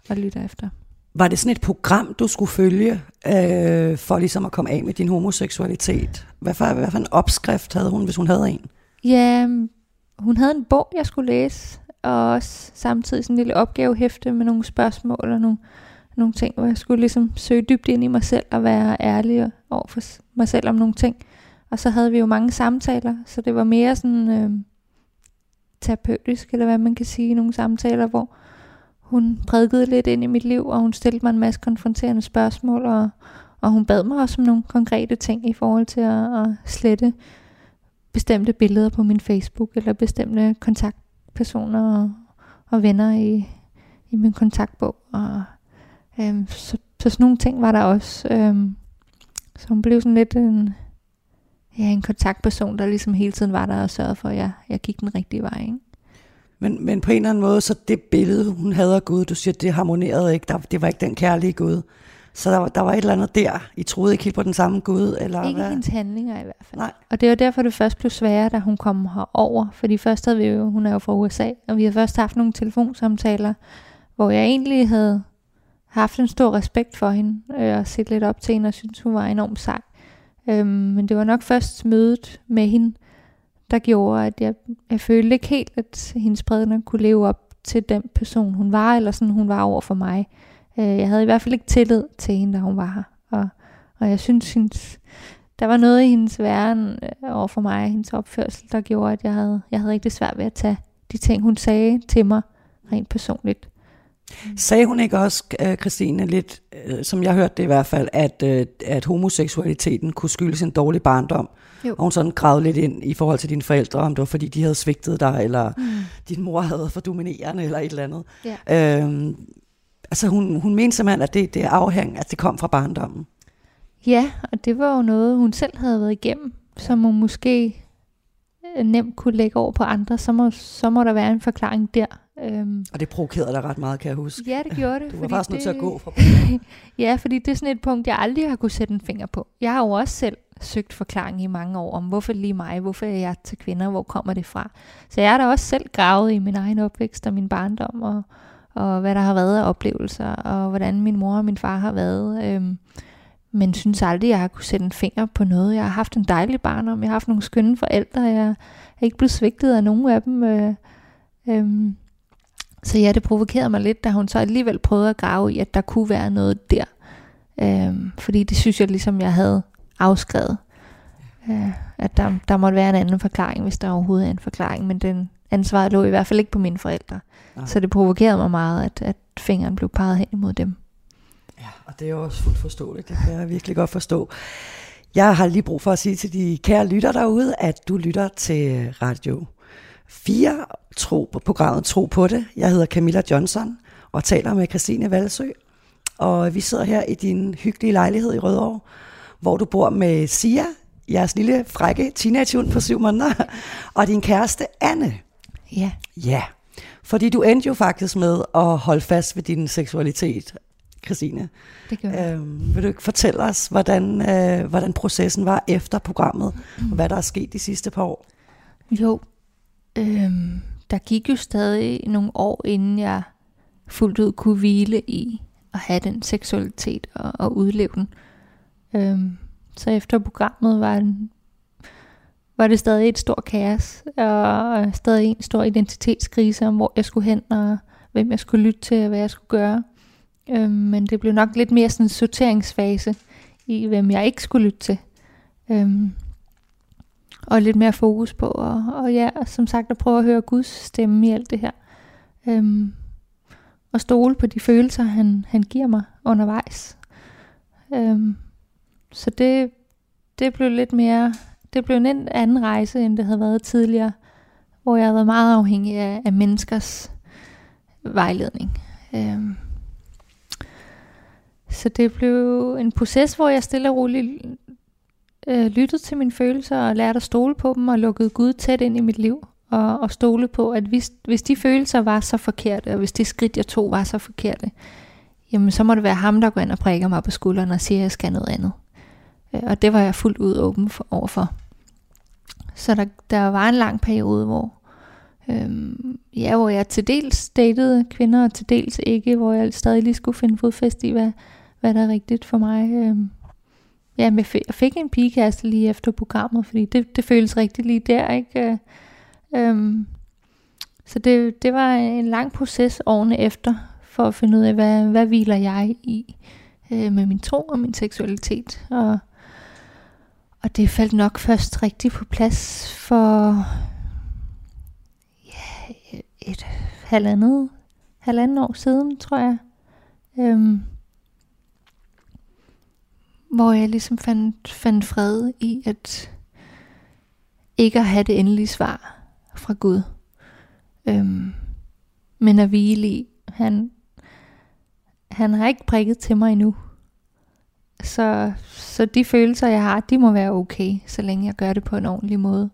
og lytter efter. Var det sådan et program, du skulle følge, øh, for ligesom at komme af med din homoseksualitet? Hvad for, hvad for en opskrift havde hun, hvis hun havde en? Ja, hun havde en bog, jeg skulle læse, og også samtidig sådan en lille opgavehæfte med nogle spørgsmål og nogle, nogle ting, hvor jeg skulle ligesom søge dybt ind i mig selv og være ærlig over for mig selv om nogle ting. Og så havde vi jo mange samtaler, så det var mere sådan øh, terapeutisk, eller hvad man kan sige, nogle samtaler, hvor hun prædikede lidt ind i mit liv, og hun stillede mig en masse konfronterende spørgsmål, og, og hun bad mig også om nogle konkrete ting i forhold til at, at slette bestemte billeder på min Facebook, eller bestemte kontaktpersoner og, og venner i, i min kontaktbog. Og Øhm, så, så sådan nogle ting var der også. Øhm, så hun blev sådan lidt en, ja, en kontaktperson, der ligesom hele tiden var der og sørgede for, at jeg, jeg gik den rigtige vej. Ikke? Men, men på en eller anden måde, så det billede, hun havde af Gud, du siger, det harmonerede ikke. Der, det var ikke den kærlige Gud. Så der, der var et eller andet der. I troede ikke helt på den samme Gud? Eller ikke hvad? hendes handlinger i hvert fald. Nej. Og det var derfor, det først blev sværere, da hun kom herover. Fordi først havde vi jo, hun er jo fra USA, og vi havde først haft nogle telefonsamtaler, hvor jeg egentlig havde haft en stor respekt for hende, øh, og set lidt op til hende, og synes hun var enormt sej. Øhm, men det var nok først mødet med hende, der gjorde, at jeg, jeg følte ikke helt, at hendes bredner kunne leve op til den person, hun var, eller sådan hun var over for mig. Øh, jeg havde i hvert fald ikke tillid til hende, da hun var her. Og, og jeg synes, hendes, der var noget i hendes væren øh, over for mig, hendes opførsel, der gjorde, at jeg havde, jeg havde rigtig svært ved at tage de ting, hun sagde til mig, rent personligt. Sagde hun ikke også, øh, Christine, lidt, øh, som jeg hørte det i hvert fald, at, øh, at homoseksualiteten kunne skyldes en dårlig barndom? Jo. Og hun sådan gravede lidt ind i forhold til dine forældre, om det var fordi, de havde svigtet dig, eller mm. din mor havde for dominerende, eller et eller andet. Ja. Øhm, altså hun, hun mente simpelthen, at det, det er afhæng, at det kom fra barndommen. Ja, og det var jo noget, hun selv havde været igennem, som hun måske nemt kunne lægge over på andre, så må, så må der være en forklaring der. Øhm. Og det provokerede dig ret meget, kan jeg huske. Ja, det gjorde det. Du var faktisk nødt til at gå fra [laughs] Ja, fordi det er sådan et punkt, jeg aldrig har kunne sætte en finger på. Jeg har jo også selv søgt forklaring i mange år om, hvorfor lige mig, hvorfor er jeg til kvinder, hvor kommer det fra. Så jeg har da også selv gravet i min egen opvækst og min barndom, og, og hvad der har været af oplevelser, og hvordan min mor og min far har været. Øhm, men synes aldrig, jeg har kunne sætte en finger på noget. Jeg har haft en dejlig barndom, jeg har haft nogle skønne forældre, jeg er ikke blevet svigtet af nogen af dem. Øh, øhm, så ja, det provokerede mig lidt, da hun så alligevel prøvede at grave i, at der kunne være noget der. Øhm, fordi det synes jeg ligesom, jeg havde afskrevet. Øh, at der, der måtte være en anden forklaring, hvis der overhovedet er en forklaring. Men den ansvaret lå i hvert fald ikke på mine forældre. Nej. Så det provokerede mig meget, at, at fingeren blev peget hen imod dem. Ja, og det er jo også fuldt forståeligt. Det kan jeg virkelig godt forstå. Jeg har lige brug for at sige til de kære lytter derude, at du lytter til Radio 4, tro på programmet Tro på det. Jeg hedder Camilla Johnson og taler med Christine Valsø. Og vi sidder her i din hyggelige lejlighed i Rødovre, hvor du bor med Sia, jeres lille frække teenage på syv måneder, [laughs] og din kæreste Anne. Ja. Ja, fordi du endte jo faktisk med at holde fast ved din seksualitet, Christine. Det gør jeg. Øhm, vil du ikke fortælle os, hvordan, øh, hvordan processen var efter programmet, mm. og hvad der er sket de sidste par år? Jo, øhm, der gik jo stadig nogle år, inden jeg fuldt ud kunne hvile i at have den seksualitet og, og udleve den. Øhm, så efter programmet var, den, var det stadig et stort kaos, og stadig en stor identitetskrise om, hvor jeg skulle hen, og hvem jeg skulle lytte til, og hvad jeg skulle gøre. Øhm, men det blev nok lidt mere sådan en sorteringsfase i, hvem jeg ikke skulle lytte til. Øhm, og lidt mere fokus på, og, og ja, som sagt at prøve at høre Guds stemme i alt det her. Øhm, og stole på de følelser, han, han giver mig undervejs. Øhm, så det, det blev lidt mere, det blev en anden rejse, end det havde været tidligere, hvor jeg havde været meget afhængig af, af menneskers vejledning. Øhm, så det blev en proces, hvor jeg stille og roligt øh, lyttede til mine følelser og lærte at stole på dem og lukkede Gud tæt ind i mit liv. Og, og stole på, at hvis, hvis de følelser var så forkerte, og hvis de skridt, jeg tog, var så forkerte, jamen så må det være ham, der går ind og prikker mig på skulderen og siger, at jeg skal noget andet. Øh, og det var jeg fuldt ud åben for, overfor. Så der, der var en lang periode, hvor, øhm, ja, hvor jeg til dels datede kvinder, og til dels ikke, hvor jeg stadig lige skulle finde fodfæste i, hvad, hvad der er rigtigt for mig. Øhm, ja, jeg fik en pigekæreste lige efter programmet, fordi det, det føles rigtigt lige der, ikke? Øh, øhm, så det, det var en lang proces årene efter, for at finde ud af, hvad, hvad hviler jeg i øh, med min tro og min seksualitet. Og, og det faldt nok først rigtig på plads for ja, et halvandet, halvandet år siden, tror jeg. Øhm, hvor jeg ligesom fandt, fandt fred i at ikke at have det endelige svar fra Gud. Øhm, men at hvile i, han, han har ikke prikket til mig endnu. Så, så de følelser, jeg har, de må være okay, så længe jeg gør det på en ordentlig måde.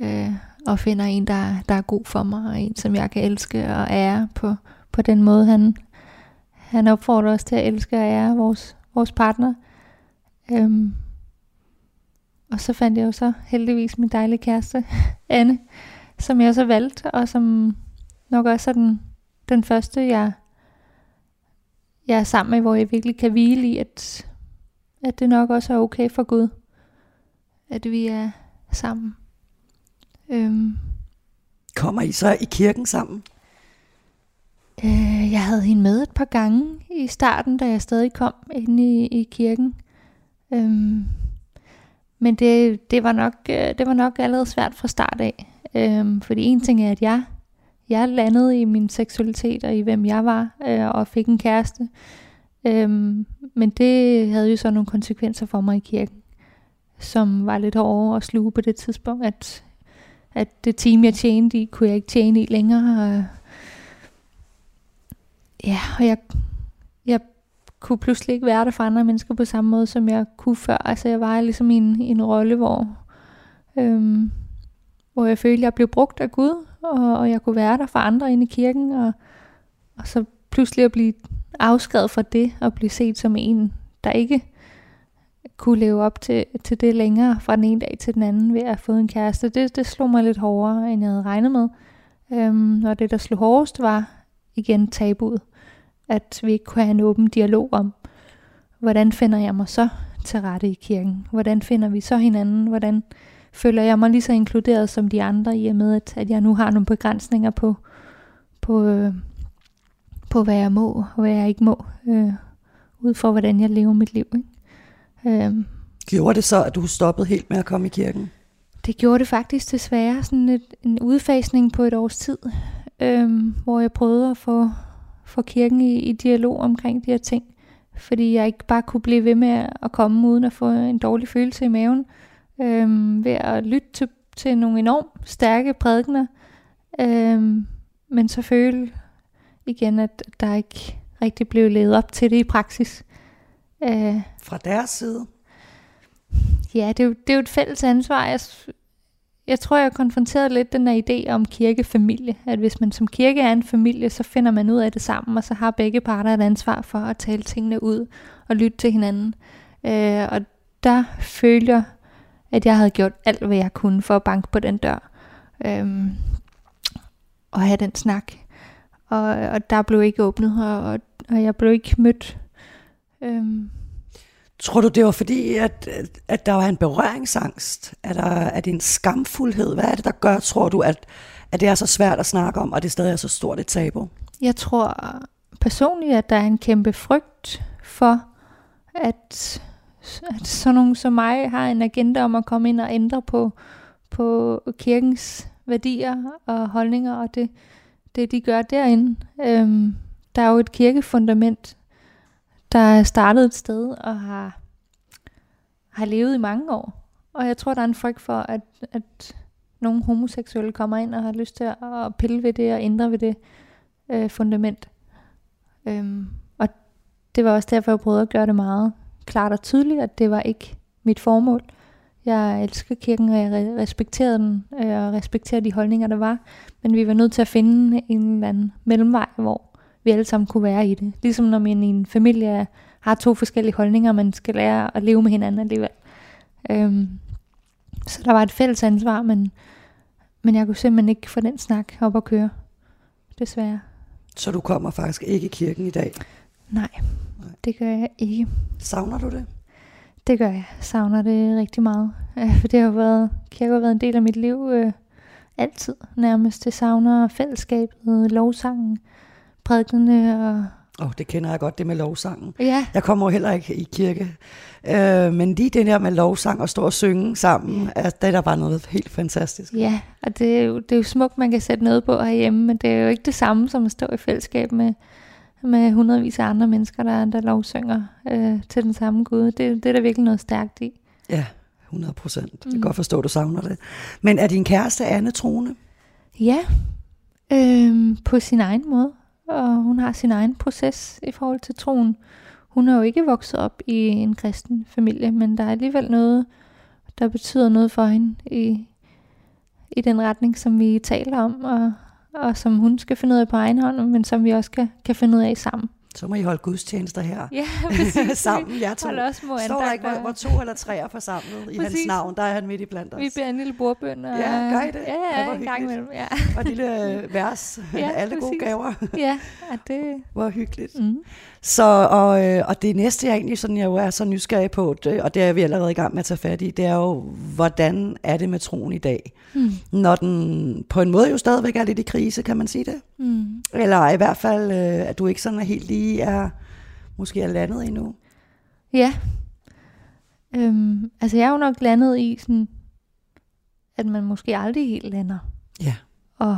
Øh, og finder en, der, der er god for mig, og en, som jeg kan elske og ære på, på den måde, han, han opfordrer os til at elske og ære vores, vores partner. Øhm, og så fandt jeg jo så heldigvis min dejlige kæreste, [laughs] Anne, som jeg så valgte, og som nok også er den, den første, jeg, jeg er sammen med, hvor jeg virkelig kan hvile i, at, at det nok også er okay for Gud, at vi er sammen. Øhm. Kommer I så i kirken sammen? Øh, jeg havde hende med et par gange i starten, da jeg stadig kom ind i, i kirken. Øhm, men det, det, var nok, øh, det var nok allerede svært fra start af. Øhm, fordi en ting er, at jeg, jeg landede i min seksualitet og i hvem jeg var, øh, og fik en kæreste. Øhm, men det havde jo så nogle konsekvenser for mig i kirken, som var lidt hårde at sluge på det tidspunkt, at, at det team, jeg tjente i, kunne jeg ikke tjene i længere. Og, ja, og jeg kunne pludselig ikke være der for andre mennesker på samme måde, som jeg kunne før. Altså jeg var ligesom i en, i en rolle, hvor, øhm, hvor jeg følte, at jeg blev brugt af Gud, og, og jeg kunne være der for andre inde i kirken, og, og så pludselig at blive afskrevet fra det, og blive set som en, der ikke kunne leve op til, til det længere fra den ene dag til den anden ved at få en kæreste. Det, det slog mig lidt hårdere, end jeg havde regnet med. Øhm, og det, der slog hårdest, var igen tabuet. At vi ikke kunne have en åben dialog om, hvordan finder jeg mig så til rette i kirken? Hvordan finder vi så hinanden? Hvordan føler jeg mig lige så inkluderet som de andre, i og med, at, at jeg nu har nogle begrænsninger på, på, øh, på hvad jeg må og hvad jeg ikke må, øh, ud fra hvordan jeg lever mit liv. Ikke? Øh, Gjorde det så, at du stoppede helt med at komme i kirken? Det gjorde det faktisk desværre, sådan et, en udfasning på et års tid, øh, hvor jeg prøvede at få, få kirken i, i dialog omkring de her ting, fordi jeg ikke bare kunne blive ved med at komme uden at få en dårlig følelse i maven, øh, ved at lytte til, til nogle enormt stærke prædikener, øh, men så føle igen, at der ikke rigtig blev levet op til det i praksis. Øh, Fra deres side? Ja, det er, jo, det er jo et fælles ansvar. Jeg, jeg tror, jeg konfronterede lidt den her idé om kirkefamilie. At hvis man som kirke er en familie, så finder man ud af det sammen, og så har begge parter et ansvar for at tale tingene ud og lytte til hinanden. Øh, og der følger, at jeg havde gjort alt, hvad jeg kunne for at banke på den dør. Øh, og have den snak. Og, og der blev ikke åbnet, og, og jeg blev ikke mødt. Øh, Tror du, det var fordi, at, at der var en berøringsangst? Er, der, er det en skamfuldhed? Hvad er det, der gør, tror du, at, at det er så svært at snakke om, og det stadig er så stort et tabu? Jeg tror personligt, at der er en kæmpe frygt for, at, at sådan nogen som mig har en agenda om at komme ind og ændre på, på kirkens værdier og holdninger, og det, det de gør derinde. Øhm, der er jo et kirkefundament, der er startet et sted og har, har levet i mange år. Og jeg tror, der er en frygt for, at, at nogle homoseksuelle kommer ind og har lyst til at pille ved det og ændre ved det øh, fundament. Øhm, og det var også derfor, jeg prøvede at gøre det meget klart og tydeligt, at det var ikke mit formål. Jeg elsker kirken, og jeg respekterede den, øh, og respekterer de holdninger, der var. Men vi var nødt til at finde en eller anden mellemvej, hvor vi alle sammen kunne være i det. Ligesom når man i en familie har to forskellige holdninger, man skal lære at leve med hinanden alligevel. Øhm, så der var et fælles ansvar, men, men jeg kunne simpelthen ikke få den snak op at køre. Desværre. Så du kommer faktisk ikke i kirken i dag? Nej, Nej. det gør jeg ikke. Savner du det? Det gør jeg. Savner det rigtig meget. [laughs] For det har været, kirke har været en del af mit liv øh, altid nærmest. Det savner fællesskabet, lovsangen, prædikende og Åh, oh, det kender jeg godt, det med lovsangen. Ja. Jeg kommer jo heller ikke i kirke. Øh, men lige det der med lovsang og stå og synge sammen, ja. det er der bare noget helt fantastisk. Ja, og det er, jo, det er jo smukt, man kan sætte noget på herhjemme, men det er jo ikke det samme som at stå i fællesskab med, med hundredvis af andre mennesker, der, der lovsynger øh, til den samme Gud. Det, det er der virkelig noget stærkt i. Ja, 100 procent. Mm. Jeg kan godt forstå, at du savner det. Men er din kæreste Anne troende? Ja, øh, på sin egen måde og hun har sin egen proces i forhold til troen. Hun er jo ikke vokset op i en kristen familie, men der er alligevel noget, der betyder noget for hende i, i den retning, som vi taler om, og, og som hun skal finde ud af på egen hånd, men som vi også kan, kan finde ud af sammen. Så må I holde gudstjenester her. Ja, [laughs] sammen, jeg to. også må Står der ikke, hvor, hvor to eller tre er forsamlet i hans navn, der er han midt i blandt os. Vi beder en lille bordbøn. Og, ja, gør I det? Ja, ja, en gang imellem. Ja. Og et lille [laughs] vers. Ja, Alle præcis. gode gaver. ja, ja, det... Hvor hyggeligt. Mm. Så, og, øh, og det næste, jeg egentlig sådan, jeg jo er så nysgerrig på, det, og det er vi allerede i gang med at tage fat i, det er jo, hvordan er det med troen i dag? Mm. Når den på en måde jo stadigvæk er lidt i krise, kan man sige det? Mm. Eller i hvert fald, øh, at du ikke sådan er helt lige er, måske er landet endnu? Ja. Øhm, altså jeg er jo nok landet i sådan, at man måske aldrig helt lander. Ja. Og,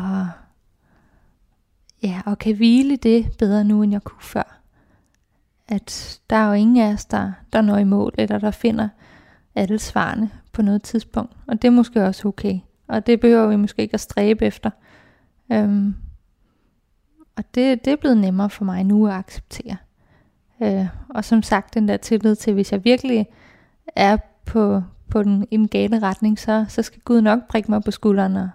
ja, og kan hvile det bedre nu, end jeg kunne før at der er jo ingen af os, der, der når i mål, eller der finder alle svarene på noget tidspunkt. Og det er måske også okay. Og det behøver vi måske ikke at stræbe efter. Øhm, og det, det er blevet nemmere for mig nu at acceptere. Øh, og som sagt, den der tillid til, hvis jeg virkelig er på, på den, i den gale retning, så, så skal Gud nok prikke mig på skulderen og,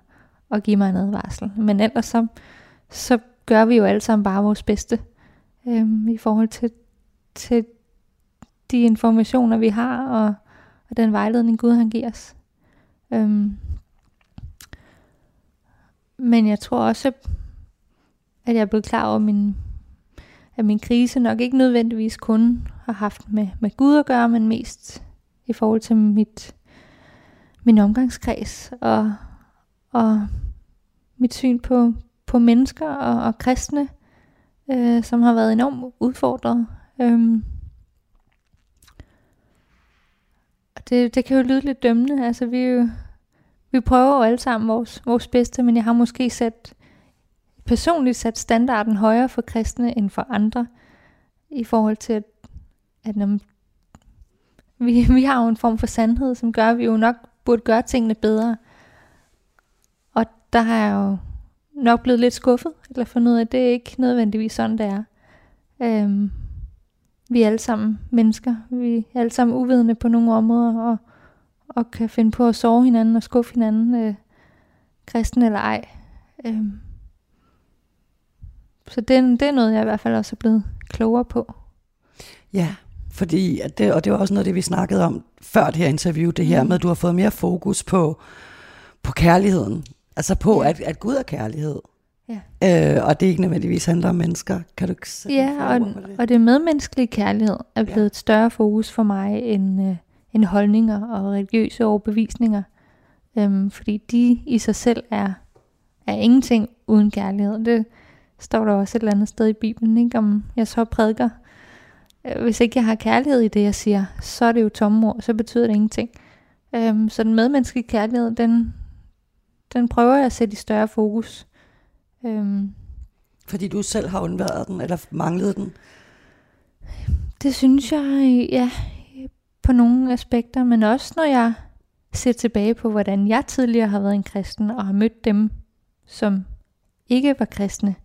og give mig en advarsel. Men ellers så, så gør vi jo alle sammen bare vores bedste øhm, i forhold til, til de informationer, vi har, og, og den vejledning, Gud han giver os. Øhm. Men jeg tror også, at jeg er blevet klar over, min, at min krise nok ikke nødvendigvis kun har haft med, med Gud at gøre, men mest i forhold til mit, min omgangskreds og, og mit syn på, på mennesker og, og kristne, øh, som har været enormt udfordret. Øhm. Og det, det kan jo lyde lidt dømmende. Altså, vi, jo, vi prøver jo alle sammen vores, vores bedste, men jeg har måske sat personligt sat standarden højere for kristne end for andre, i forhold til, at, at når vi, [laughs] vi har jo en form for sandhed, som gør, at vi jo nok burde gøre tingene bedre. Og der har jeg jo nok blevet lidt skuffet, eller fundet ud af, at det er ikke nødvendigvis sådan, det er. Øhm, vi er alle sammen mennesker. Vi er alle sammen uvidende på nogle områder, og, og kan finde på at sove hinanden og skuffe hinanden, øh, kristen eller ej. Øhm, så det, det er noget, jeg i hvert fald også er blevet klogere på. Ja, fordi, at det, og det var også noget det, vi snakkede om før det her interview, det her mm. med, at du har fået mere fokus på, på kærligheden. Altså på, at, at Gud er kærlighed. Ja. Øh, og det ikke nødvendigvis handler om mennesker. Kan du ikke Ja, og, det? og det medmenneskelige kærlighed er blevet ja. et større fokus for mig end, øh, end holdninger og religiøse overbevisninger. Øhm, fordi de i sig selv er, er ingenting uden kærlighed. Det står der også et eller andet sted i Bibelen, ikke? om jeg så prædiker. Øh, hvis ikke jeg har kærlighed i det, jeg siger, så er det jo tomme ord, så betyder det ingenting. Øhm, så den medmenneskelige kærlighed, den, den prøver jeg at sætte i større fokus. Øhm, Fordi du selv har undværet den, eller manglet den? Det synes jeg, ja, på nogle aspekter, men også når jeg ser tilbage på, hvordan jeg tidligere har været en kristen, og har mødt dem, som ikke var kristne.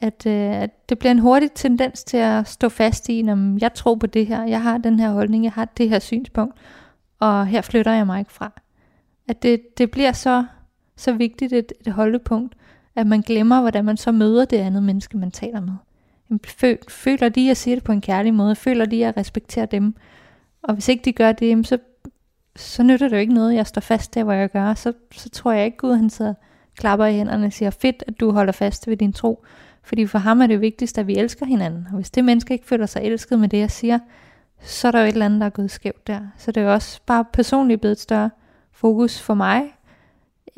At, øh, at det bliver en hurtig tendens til at stå fast i, når jeg tror på det her, jeg har den her holdning, jeg har det her synspunkt, og her flytter jeg mig ikke fra. At det, det bliver så så vigtigt et, et holdepunkt, at man glemmer, hvordan man så møder det andet menneske, man taler med. Føler de, at jeg siger det på en kærlig måde? Føler de, at jeg respekterer dem? Og hvis ikke de gør det, så, så nytter det jo ikke noget, jeg står fast der, hvor jeg gør. Så, så tror jeg ikke, Gud han sidder klapper i hænderne og siger, fedt, at du holder fast ved din tro. Fordi for ham er det vigtigst, at vi elsker hinanden. Og hvis det menneske ikke føler sig elsket med det, jeg siger, så er der jo et eller andet, der er gået skævt der. Så det er jo også bare personligt blevet et større fokus for mig,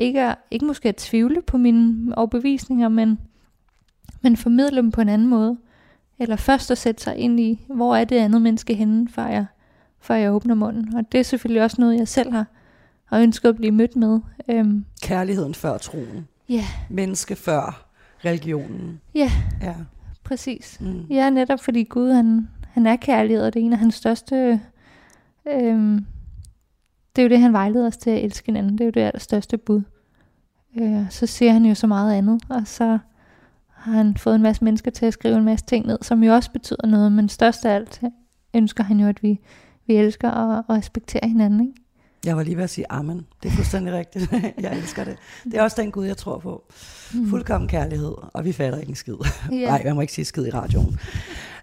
ikke, at, ikke måske at tvivle på mine overbevisninger, men, men formidle dem på en anden måde. Eller først at sætte sig ind i, hvor er det andet menneske henne, før jeg, før jeg åbner munden. Og det er selvfølgelig også noget, jeg selv har, har ønsket at blive mødt med. Øhm. Kærligheden før troen. Ja. Yeah. Menneske før religionen. Ja, ja. præcis. Mm. Ja, netop fordi Gud, han, han er kærlighed, og det er en af hans største... Øhm, det er jo det, han vejleder os til at elske hinanden. Det er jo det allerstørste bud. Øh, så ser han jo så meget andet, og så har han fået en masse mennesker til at skrive en masse ting ned, som jo også betyder noget, men størst af alt ønsker han jo, at vi, vi elsker og, og respekterer hinanden. Ikke? Jeg var lige ved at sige amen. Det er fuldstændig rigtigt. [laughs] jeg elsker det. Det er også den Gud, jeg tror på. Mm. Fuldkommen kærlighed, og vi fatter ikke en skid. Yeah. [laughs] Nej, jeg må ikke sige skid i radioen.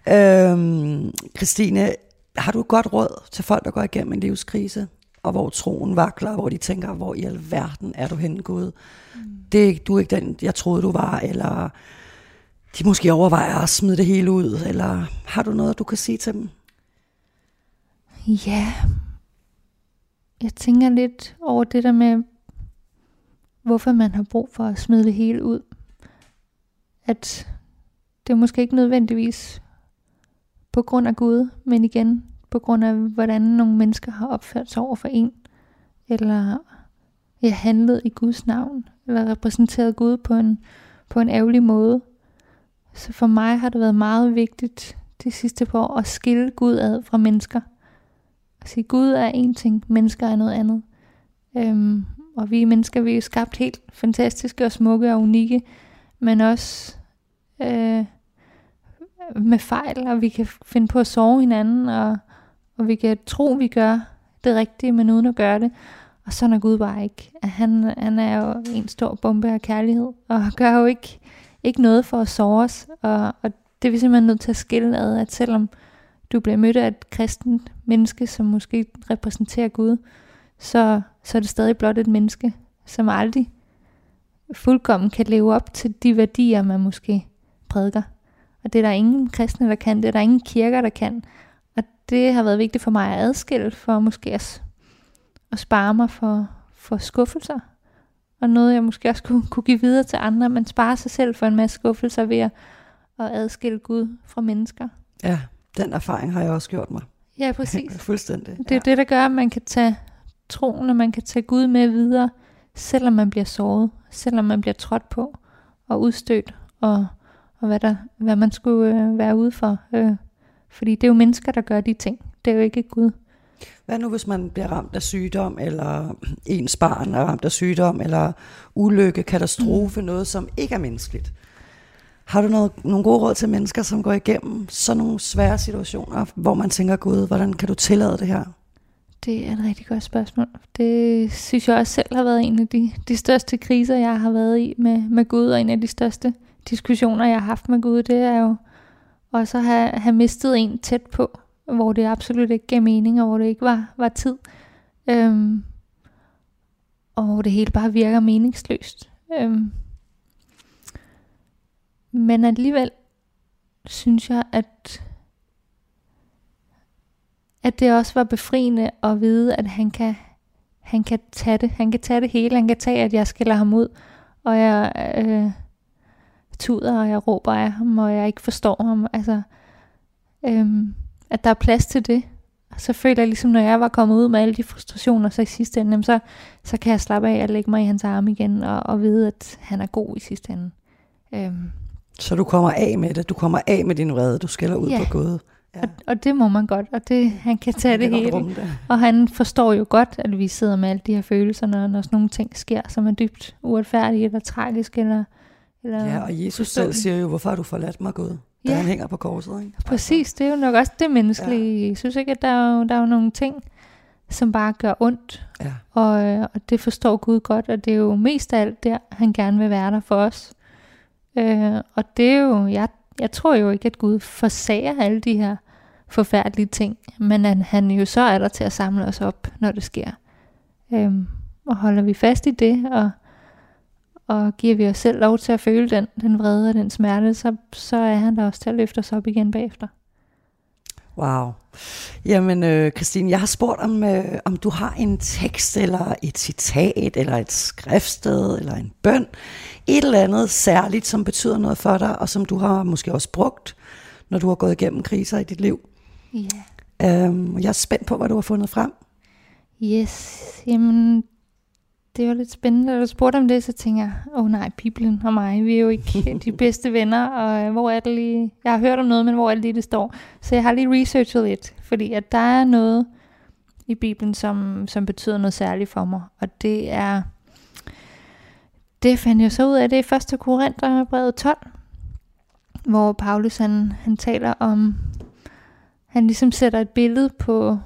Øhm, Christine, har du et godt råd til folk, der går igennem en livskrise? Og hvor troen vakler, hvor de tænker, hvor i alverden er du henne, Gud? Mm. Det, du er ikke den, jeg troede, du var, eller de måske overvejer at smide det hele ud, eller har du noget, du kan sige til dem? Ja, jeg tænker lidt over det der med, hvorfor man har brug for at smide det hele ud. At det er måske ikke nødvendigvis på grund af Gud, men igen, på grund af, hvordan nogle mennesker har opført sig over for en, eller ja, handlet i Guds navn, eller repræsenteret Gud på en, på en ærgerlig måde. Så for mig har det været meget vigtigt de sidste par år at skille Gud ad fra mennesker. At sige, Gud er en ting, mennesker er noget andet. Øhm, og vi mennesker, vi er skabt helt fantastiske og smukke og unikke, men også øh, med fejl, og vi kan finde på at sove hinanden, og og vi kan tro, vi gør det rigtige, men uden at gøre det. Og sådan er Gud bare ikke. Han, han er jo en stor bombe af kærlighed, og gør jo ikke, ikke noget for at sove os. Og, og det er vi simpelthen nødt til at skille ad, at selvom du bliver mødt af et kristent menneske, som måske repræsenterer Gud, så, så er det stadig blot et menneske, som aldrig fuldkommen kan leve op til de værdier, man måske prædiker. Og det er der ingen kristne, der kan. Det er der ingen kirker, der kan. Det har været vigtigt for mig at adskille, for måske at, at spare mig for, for skuffelser. Og noget, jeg måske også kunne, kunne give videre til andre, men spare sig selv for en masse skuffelser ved at, at adskille Gud fra mennesker. Ja, den erfaring har jeg også gjort mig. Ja, præcis. [laughs] Fuldstændig. Det er ja. det, der gør, at man kan tage troen, og man kan tage Gud med videre, selvom man bliver såret, selvom man bliver trådt på og udstødt, og, og hvad, der, hvad man skulle øh, være ude for. Øh, fordi det er jo mennesker, der gør de ting. Det er jo ikke Gud. Hvad nu, hvis man bliver ramt af sygdom, eller ens barn er ramt af sygdom, eller ulykke, katastrofe, mm. noget, som ikke er menneskeligt? Har du noget, nogle gode råd til mennesker, som går igennem sådan nogle svære situationer, hvor man tænker, Gud, hvordan kan du tillade det her? Det er et rigtig godt spørgsmål. Det synes jeg også selv har været en af de, de største kriser, jeg har været i med, med Gud, og en af de største diskussioner, jeg har haft med Gud, det er jo og så have, have mistet en tæt på, hvor det absolut ikke gav mening, og hvor det ikke var, var tid. Øhm, og hvor det hele bare virker meningsløst. Øhm, men alligevel synes jeg, at at det også var befriende at vide, at han kan, han kan tage det. Han kan tage det hele. Han kan tage, at jeg skiller ham ud, og jeg øh, tuder, og jeg råber af ham, og jeg ikke forstår ham. Altså, øh, at der er plads til det. Og så føler jeg ligesom, når jeg var kommet ud med alle de frustrationer, så i sidste ende, så, så kan jeg slappe af og lægge mig i hans arme igen, og, og vide, at han er god i sidste ende. Øh. Så du kommer af med det? Du kommer af med din vrede? Du skælder ud ja. på Gud? Ja. Og, og det må man godt, og det, han kan tage det, det hele. Det. Og han forstår jo godt, at vi sidder med alle de her følelser, når, når sådan nogle ting sker, som er dybt uretfærdige eller tragiske. Eller, eller ja, og Jesus selv siger jo, hvorfor har du forladt mig, Gud? Da ja. han hænger på korset. Ikke? Præcis, det er jo nok også det menneskelige. Ja. Jeg synes ikke, at der er, jo, der er jo nogle ting, som bare gør ondt. Ja. Og, og det forstår Gud godt, og det er jo mest af alt der, han gerne vil være der for os. Øh, og det er jo, jeg jeg tror jo ikke, at Gud forsager alle de her forfærdelige ting, men at han jo så er der til at samle os op, når det sker. Øhm, og holder vi fast i det, og, og giver vi os selv lov til at føle den, den vrede og den smerte, så, så er han der også til at løfte os op igen bagefter. Wow. Jamen, øh, Christine, jeg har spurgt, om, øh, om du har en tekst, eller et citat, eller et skriftsted, eller en bøn, et eller andet særligt, som betyder noget for dig, og som du har måske også brugt, når du har gået igennem kriser i dit liv. Ja. Yeah. Øhm, jeg er spændt på, hvad du har fundet frem. Yes, jamen det var lidt spændende, da du spurgte om det, så tænker jeg, åh oh, nej, Bibelen og mig, vi er jo ikke [laughs] de bedste venner, og øh, hvor er det lige, jeg har hørt om noget, men hvor er det lige, det står. Så jeg har lige researchet lidt, fordi at der er noget i Bibelen, som, som betyder noget særligt for mig, og det er, det fandt jeg så ud af, det er 1. Korintherbrevet 12, hvor Paulus han, han taler om, han ligesom sætter et billede på,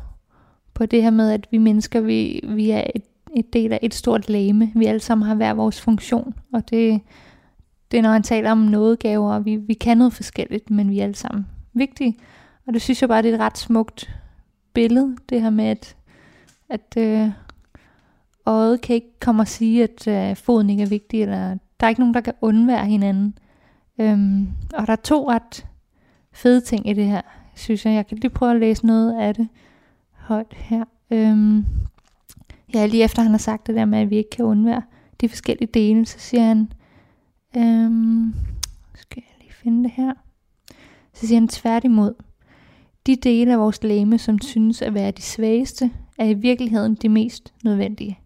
på det her med, at vi mennesker, vi, vi er et et del af et stort lame. Vi alle sammen har hver vores funktion, og det, det er når han taler om nådegaver, og vi, vi kan noget forskelligt, men vi er alle sammen vigtige. Og det synes jeg bare, det er et ret smukt billede, det her med, at, at øh, øjet kan ikke komme og sige, at øh, foden ikke er vigtig, eller der er ikke nogen, der kan undvære hinanden. Øhm, og der er to ret fede ting i det her, synes jeg. Jeg kan lige prøve at læse noget af det højt her. Øhm, ja, lige efter han har sagt det der med, at vi ikke kan undvære de forskellige dele, så siger han, øhm, skal jeg lige finde det her, så siger han tværtimod, de dele af vores læme, som synes at være de svageste, er i virkeligheden de mest nødvendige.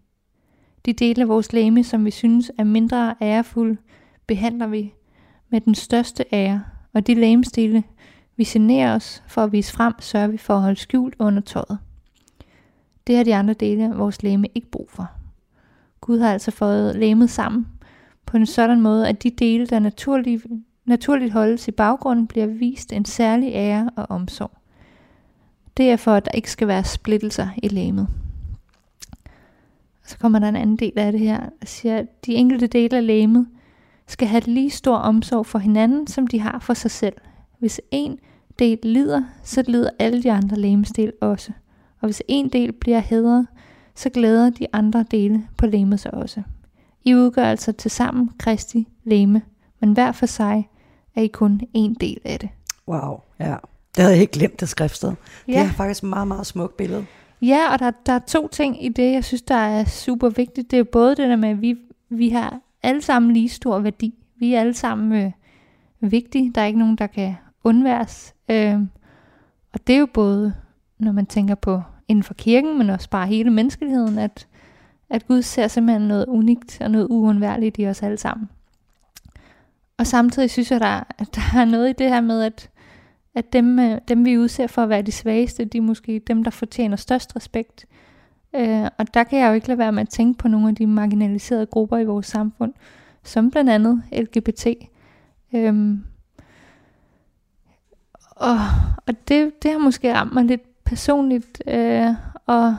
De dele af vores læme, som vi synes er mindre ærefulde, behandler vi med den største ære, og de læmestille, vi generer os for at vise frem, sørger vi for at holde skjult under tøjet. Det har de andre dele af vores læme ikke brug for. Gud har altså fået læmet sammen på en sådan måde, at de dele, der naturligt, naturligt holdes i baggrunden, bliver vist en særlig ære og omsorg. Det er for, at der ikke skal være splittelser i læmet. Så kommer der en anden del af det her, der siger, at de enkelte dele af læmet skal have lige stor omsorg for hinanden, som de har for sig selv. Hvis en del lider, så lider alle de andre lægemesdel også. Og hvis en del bliver hedret, så glæder de andre dele på lægemet sig også. I udgør altså til sammen Kristi læme, men hver for sig er I kun en del af det. Wow, ja. Det havde jeg helt glemt, det skriftsted. Ja. Det er faktisk et meget, meget smukt billede. Ja, og der, der er to ting i det, jeg synes, der er super vigtigt. Det er både det der med, at vi, vi har alle sammen lige stor værdi. Vi er alle sammen øh, vigtige. Der er ikke nogen, der kan undværes. Øh, og det er jo både, når man tænker på inden for kirken, men også bare hele menneskeligheden, at, at Gud ser simpelthen noget unikt og noget uundværligt i os alle sammen. Og samtidig synes jeg, der, at der er noget i det her med, at at dem, øh, dem vi udser for at være de svageste, de er måske dem, der fortjener størst respekt. Øh, og der kan jeg jo ikke lade være med at tænke på nogle af de marginaliserede grupper i vores samfund, som blandt andet LGBT. Øhm, og og det, det har måske ramt mig lidt personligt, øh, og,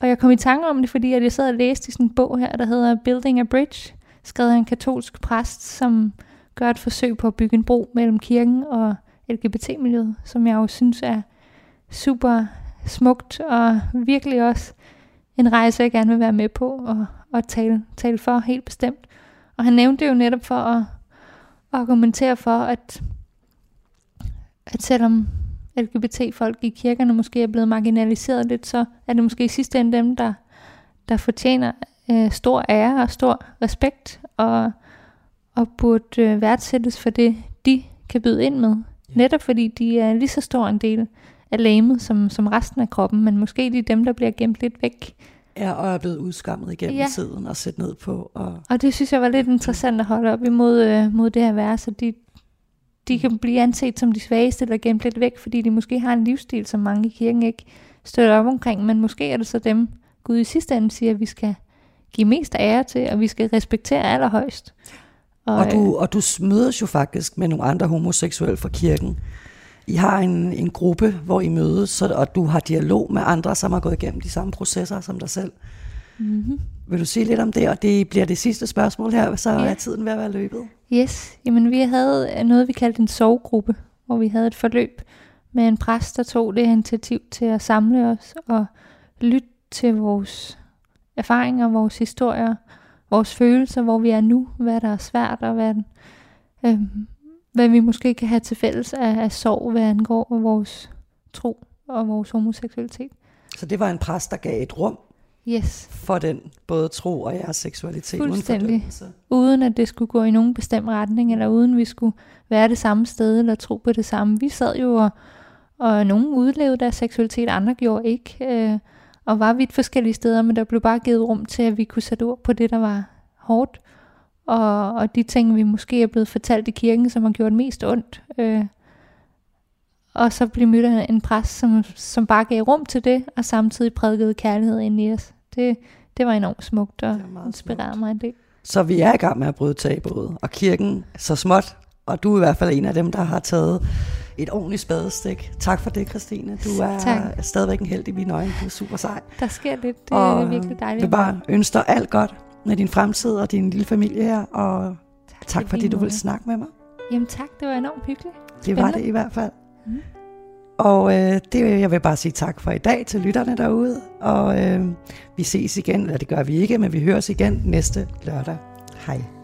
og jeg kom i tanke om det, fordi jeg sad og læste i sådan en bog her, der hedder Building a Bridge, skrevet af en katolsk præst, som gør et forsøg på at bygge en bro mellem kirken og LGBT-miljøet, som jeg jo synes er super smukt, og virkelig også en rejse, jeg gerne vil være med på og, og tale, tale for helt bestemt. Og han nævnte det jo netop for at, at argumentere for, at, at selvom LGBT-folk i kirkerne måske er blevet marginaliseret lidt, så er det måske i sidste ende dem, der, der fortjener øh, stor ære og stor respekt, og, og burde øh, værdsættes for det, de kan byde ind med. Netop fordi de er lige så stor en del af lægemet som, som resten af kroppen, men måske de er dem, der bliver gemt lidt væk. Ja, og er blevet udskammet igennem Ja. ja. tiden og sæt ned på. Og, Og det synes jeg var lidt interessant at holde op imod øh, mod det her vers, at de, de kan blive anset som de svageste, eller gemt lidt væk, fordi de måske har en livsstil, som mange i kirken ikke støtter op omkring, men måske er det så dem, Gud i sidste ende siger, at vi skal give mest ære til, og vi skal respektere allerhøjst. og, øh, du, og du mødes jo faktisk med nogle andre homoseksuelle fra kirken. I har en, en gruppe, hvor I mødes, så, og du har dialog med andre, som har gået igennem de samme processer som dig selv. Mm-hmm. Vil du sige lidt om det? Og det bliver det sidste spørgsmål her, så Ja. er tiden ved at være løbet. Yes, jamen vi havde noget, vi kaldte en sovegruppe, hvor vi havde et forløb med en præst, der tog det initiativ til at samle os og lytte til vores erfaringer, vores historier, vores følelser, hvor vi er nu, hvad der er svært og hvad, øhm, hvad vi måske kan have til fælles af, af sorg, hvad angår vores tro og vores homoseksualitet. Så det var en præst, der gav et rum Yes, for den både tro og jeres seksualitet uden Fuldstændig. fordømmelse. uden at det skulle gå i nogen bestemt retning, eller uden vi skulle være det samme sted, eller tro på det samme. Vi sad jo, og, og nogen udlevede deres seksualitet, andre gjorde ikke, øh, og var vidt forskellige steder, men der blev bare givet rum til, at vi kunne sætte ord på det, der var hårdt, og, og de ting, vi måske er blevet fortalt i kirken, som har gjort mest ondt. Øh, og så blev mødt af en præst, som, som bare gav rum til det, og samtidig prædikede kærlighed ind i os. Det, det var enormt smukt, og inspirerede smukt. mig en del. Så vi er i gang med at bryde tabuet, og kirken så småt, og du er i hvert fald en af dem, der har taget et ordentligt spadestik. Tak for det, Christine. Du er Tak. stadigvæk en held i mine øjne. Du er super sej. Der sker lidt. Det er og virkelig dejligt. Jeg vil bare ønske dig alt godt med din fremtid og din lille familie her, og tak i fordi du ville snakke med mig. Jamen tak, det var enormt hyggeligt. Det var Spændende. det i hvert fald. Mhm. Og øh, det, jeg vil bare sige tak for i dag til lytterne derude, og øh, vi ses igen, eller det gør vi ikke, men vi høres igen næste lørdag. Hej.